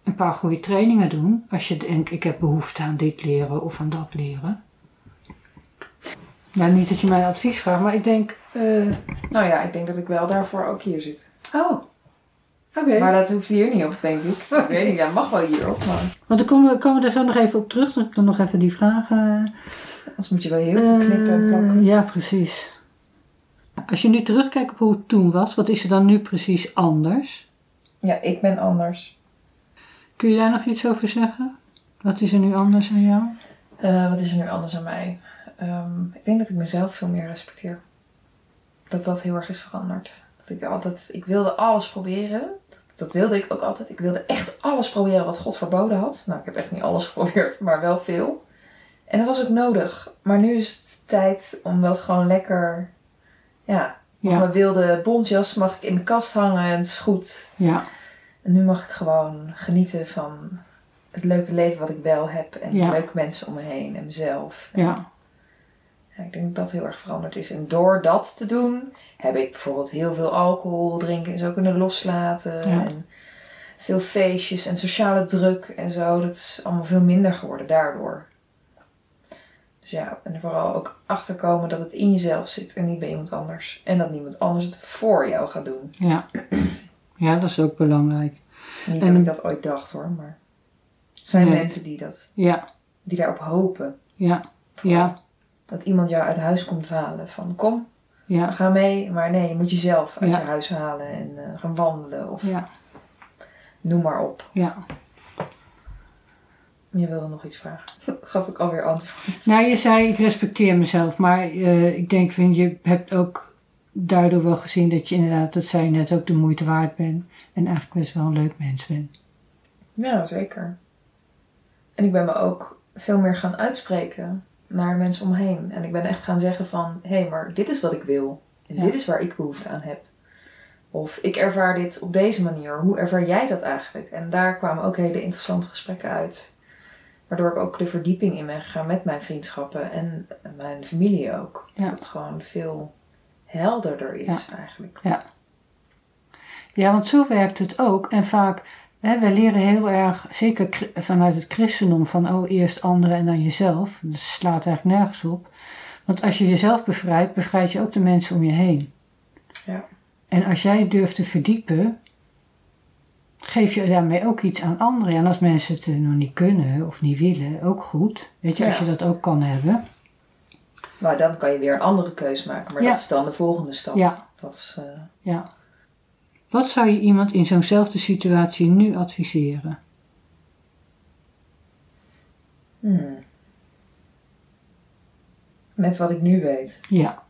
een paar goede trainingen doen. Als je denkt, ik heb behoefte aan dit leren of aan dat leren. Ja, niet dat je mijn advies vraagt, maar ik denk... eh, Nou ja, ik denk dat ik wel daarvoor ook hier zit. oh, oké. Maar dat hoeft hier niet op, denk ik. Ik weet niet, ja, mag wel hierop, maar Want dan komen we, komen we daar zo nog even op terug. Dan kan nog even die vragen... anders moet je wel heel veel knippen en Eh, plakken. ja, precies. Als je nu terugkijkt op hoe het toen was, wat is er dan nu precies anders? Ja, ik ben anders. Kun je daar nog iets over zeggen? Wat is er nu anders aan jou? Eh, wat is er nu anders aan mij? Ehm, ik denk dat ik mezelf veel meer respecteer. Dat dat heel erg is veranderd. Dat ik altijd, ik wilde alles proberen. Dat, dat wilde ik ook altijd. Ik wilde echt alles proberen wat God verboden had. Nou, ik heb echt niet alles geprobeerd, maar wel veel. En dat was ook nodig. Maar nu is het tijd om dat gewoon lekker, ja, Ja. mijn wilde bontjas mag ik in de kast hangen en het is goed. Ja, En nu mag ik gewoon genieten van het leuke leven wat ik wel heb. En Ja. leuke mensen om me heen en mezelf. ja, Ja, ik denk dat dat heel erg veranderd is. En door dat te doen, heb ik bijvoorbeeld heel veel alcohol drinken en zo kunnen loslaten. Ja. En veel feestjes en sociale druk en zo. Dat is allemaal veel minder geworden daardoor. Dus ja, en vooral ook achterkomen dat het in jezelf zit en niet bij iemand anders. En dat niemand anders het voor jou gaat doen. Ja. Ja, dat is ook belangrijk. Niet En- dat ik dat ooit dacht hoor, maar er zijn Nee. mensen die, dat, Ja, die daarop hopen. ja, ja, Dat iemand jou uit huis komt halen. Van kom, ja, ga mee. Maar nee, je moet jezelf uit Ja. je huis halen en eh, gaan wandelen of ja, noem maar op. ja. Je wilde nog iets vragen. Gaf ik alweer antwoord. Nou, je zei ik respecteer mezelf, maar eh, ik denk van je hebt ook daardoor wel gezien dat je inderdaad, dat zei je net, ook de moeite waard bent. En eigenlijk best wel een leuk mens bent. Ja, zeker. En ik ben me ook veel meer gaan uitspreken naar de mensen om me heen. En ik ben echt gaan zeggen van, hé, hey, maar dit is wat ik wil. En Ja. dit is waar ik behoefte aan heb. Of ik ervaar dit op deze manier. Hoe ervaar jij dat eigenlijk? En daar kwamen ook hele interessante gesprekken uit. Waardoor ik ook de verdieping in ben gegaan met mijn vriendschappen en mijn familie ook. Ja. Dat het gewoon veel helderder is eigenlijk. Ja, want zo werkt het ook. En vaak, hè, we leren heel erg, zeker vanuit het christendom, van oh, eerst anderen en dan jezelf. Dat slaat eigenlijk nergens op. Want als je jezelf bevrijdt, bevrijd je ook de mensen om je heen. Ja. En als jij durft te verdiepen, geef je daarmee ook iets aan anderen. En als mensen het nog niet kunnen of niet willen, ook goed. Weet je, als Ja. je dat ook kan hebben. Maar dan kan je weer een andere keus maken. Maar Ja. dat is dan de volgende stap. Ja, Dat is, eh, ja. Wat zou je iemand in zo'nzelfde situatie nu adviseren? Hmm. Met wat ik nu weet. Ja.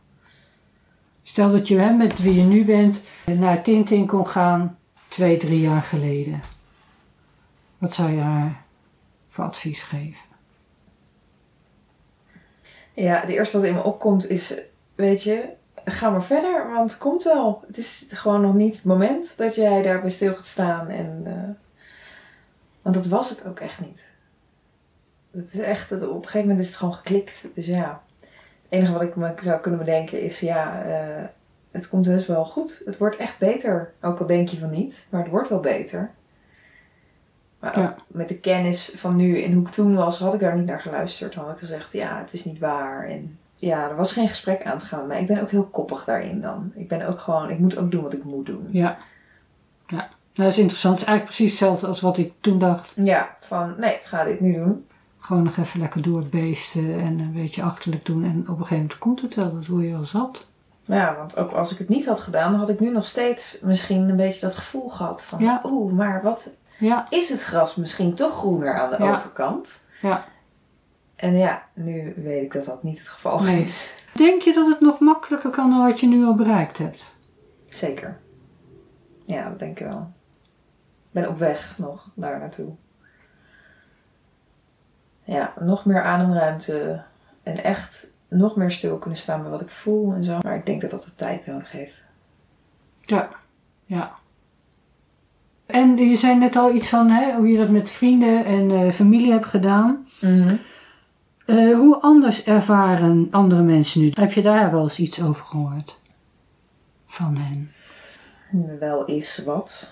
Stel dat je hè, met wie je nu bent naar Tintin kon gaan twee, drie jaar geleden. Wat zou je haar voor advies geven? Ja, de eerste wat in me opkomt is, weet je, ga maar verder, want het komt wel. Het is gewoon nog niet het moment dat jij daarbij stil gaat staan. En, eh, want dat was het ook echt niet. Het is echt, het, op een gegeven moment is het gewoon geklikt. Dus ja, het enige wat ik me zou kunnen bedenken is, ja, eh, het komt heus wel goed. Het wordt echt beter. Ook al denk je van niet, maar het wordt wel beter. Maar ook Ja. met de kennis van nu en hoe ik toen was, had ik daar niet naar geluisterd. Dan had ik gezegd, ja, het is niet waar. En ja, er was geen gesprek aan te gaan. Maar ik ben ook heel koppig daarin dan. Ik ben ook gewoon, ik moet ook doen wat ik moet doen. Ja. Ja. Nou, dat is interessant. Het is eigenlijk precies hetzelfde als wat ik toen dacht. Ja, van nee, ik ga dit nu doen. Gewoon nog even lekker door het beesten en een beetje achterlijk doen. En op een gegeven moment komt het wel. Dat word je wel zat. Ja, want ook als ik het niet had gedaan, had ik nu nog steeds misschien een beetje dat gevoel gehad van, Ja. oeh, maar wat Ja. is het gras misschien toch groener aan de Ja. overkant? Ja. En ja, nu weet ik dat dat niet het geval Nee. is. Denk je dat het nog makkelijker kan dan wat je nu al bereikt hebt? Zeker. Ja, dat denk ik wel. Ik ben op weg nog daar naartoe. Ja, nog meer ademruimte en echt nog meer stil kunnen staan bij wat ik voel en zo. Maar ik denk dat dat de tijd nodig heeft. Ja. Ja. En je zei net al iets van hè, hoe je dat met vrienden en eh, familie hebt gedaan. Eh, hoe anders ervaren andere mensen nu? Heb je daar wel eens iets over gehoord? Van hen? Wel is wat,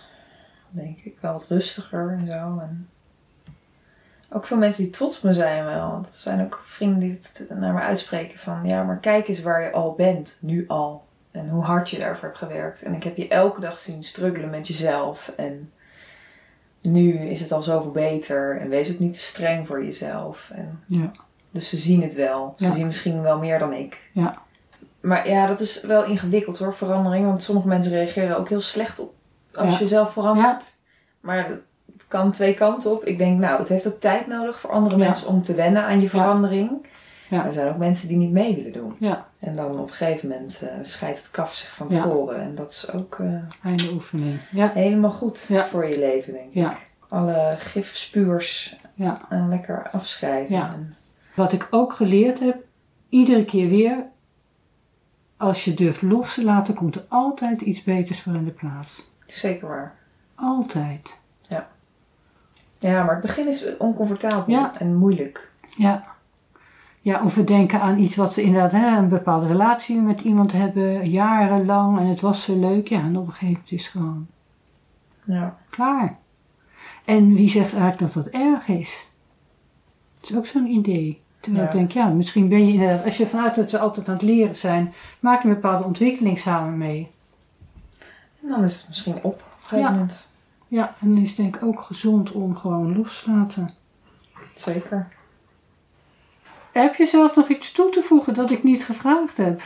denk ik. Wel wat rustiger en zo. En ook veel mensen die trots op me zijn wel. Dat zijn ook vrienden die het naar me uitspreken van... Ja, maar kijk eens waar je al bent, nu al. En hoe hard je daarvoor hebt gewerkt. En ik heb je elke dag zien struggelen met jezelf. En nu is het al zoveel beter. En wees ook niet te streng voor jezelf. En Ja. dus ze zien het wel. Ze Ja. zien misschien wel meer dan ik. Ja. Maar ja, dat is wel ingewikkeld hoor, verandering. Want sommige mensen reageren ook heel slecht op als Ja. je zelf verandert. Maar het kan twee kanten op. Ik denk, nou, het heeft ook tijd nodig voor andere mensen om te wennen aan je verandering. Ja. Er zijn ook mensen die niet mee willen doen. Ja. En dan op een gegeven moment eh scheidt het kaf zich van te Ja. koren. En dat is ook eh, Einde oefening. Ja. helemaal goed Ja. voor je leven, denk ik. Ja. Alle gifspuurs Ja. eh, lekker afschrijven. Ja. En- Wat ik ook geleerd heb, iedere keer weer, als je durft los te laten, komt er altijd iets beters voor in de plaats. zeker waar. Altijd. Ja, maar het begin is oncomfortabel Ja. en moeilijk. Ja. Ja, of we denken aan iets wat we inderdaad, hè, een bepaalde relatie met iemand hebben, jarenlang, en het was zo leuk. Ja, en op een gegeven moment is het gewoon Ja. klaar. En wie zegt eigenlijk dat dat erg is? Het is ook zo'n idee. Terwijl ik denk, ja, misschien ben je inderdaad, als je vanuit dat ze altijd aan het leren zijn, maak je een bepaalde ontwikkeling samen mee. En dan is het misschien op op een gegeven Ja. moment. Ja, en dan is het denk ik ook gezond om gewoon los te laten. Zeker. Heb je zelf nog iets toe te voegen dat ik niet gevraagd heb?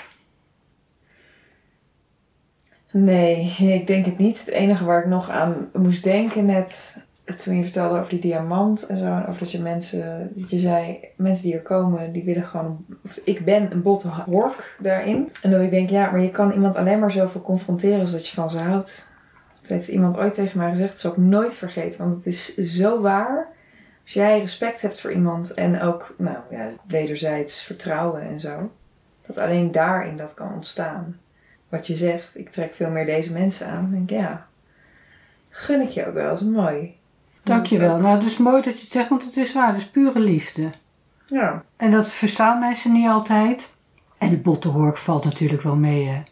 Nee, ik denk het niet. Het enige waar ik nog aan moest denken net toen je vertelde over die diamant en zo. En over dat je mensen, dat je zei, mensen die hier komen, die willen gewoon, of ik ben een botte hork daarin. En dat ik denk, ja, maar je kan iemand alleen maar zoveel confronteren als dat je van ze houdt. Dat heeft iemand ooit tegen mij gezegd, dat zal ik nooit vergeten. Want het is zo waar. Als jij respect hebt voor iemand en ook, nou ja, wederzijds vertrouwen en zo. Dat alleen daarin dat kan ontstaan wat je zegt, ik trek veel meer deze mensen aan. Dan denk ik, ja, gun ik je ook wel. Dat is mooi. Dankjewel. Nou, het is mooi dat je het zegt, want het is waar. Het is pure liefde. Ja, En dat verstaan mensen niet altijd. En de bottenhork valt natuurlijk wel mee, hè.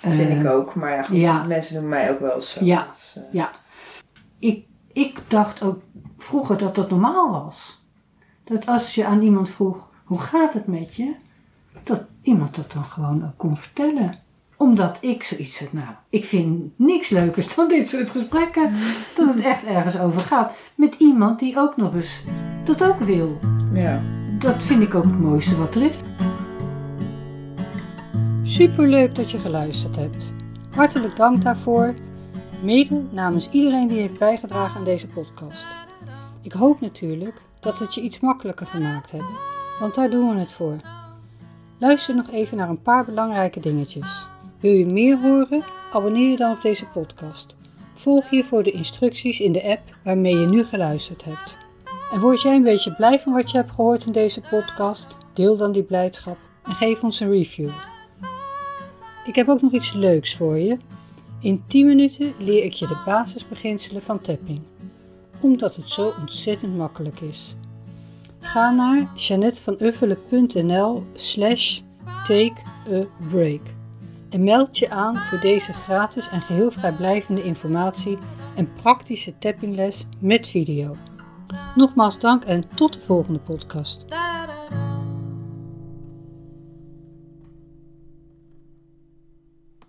vind Eh, ik ook. Maar ja, goed, ja. mensen noemen mij ook wel zo. Ja. Dat is, eh, Ja. Ik, ik dacht ook vroeger dat dat normaal was. Dat als je aan iemand vroeg, hoe gaat het met je? Dat iemand dat dan gewoon ook kon vertellen. Omdat ik zoiets had, nou, ik vind niks leukers dan dit soort gesprekken. Dat het echt ergens over gaat. Met iemand die ook nog eens dat ook wil. ja. Dat vind ik ook het mooiste wat er is. Superleuk dat je geluisterd hebt. Hartelijk dank daarvoor. Mede namens iedereen die heeft bijgedragen aan deze podcast. Ik hoop natuurlijk dat het je iets makkelijker gemaakt hebben, want daar doen we het voor. Luister nog even naar een paar belangrijke dingetjes. Wil je meer horen? Abonneer je dan op deze podcast. Volg hiervoor de instructies in de app waarmee je nu geluisterd hebt. En word jij een beetje blij van wat je hebt gehoord in deze podcast? Deel dan die blijdschap en geef ons een review. Ik heb ook nog iets leuks voor je. In 10 minuten leer ik je de basisbeginselen van tapping, omdat het zo ontzettend makkelijk is. Ga naar janetvanuffelen.nl slash take a break en meld je aan voor deze gratis en geheel vrijblijvende informatie en praktische tappingles met video. Nogmaals dank en tot de volgende podcast.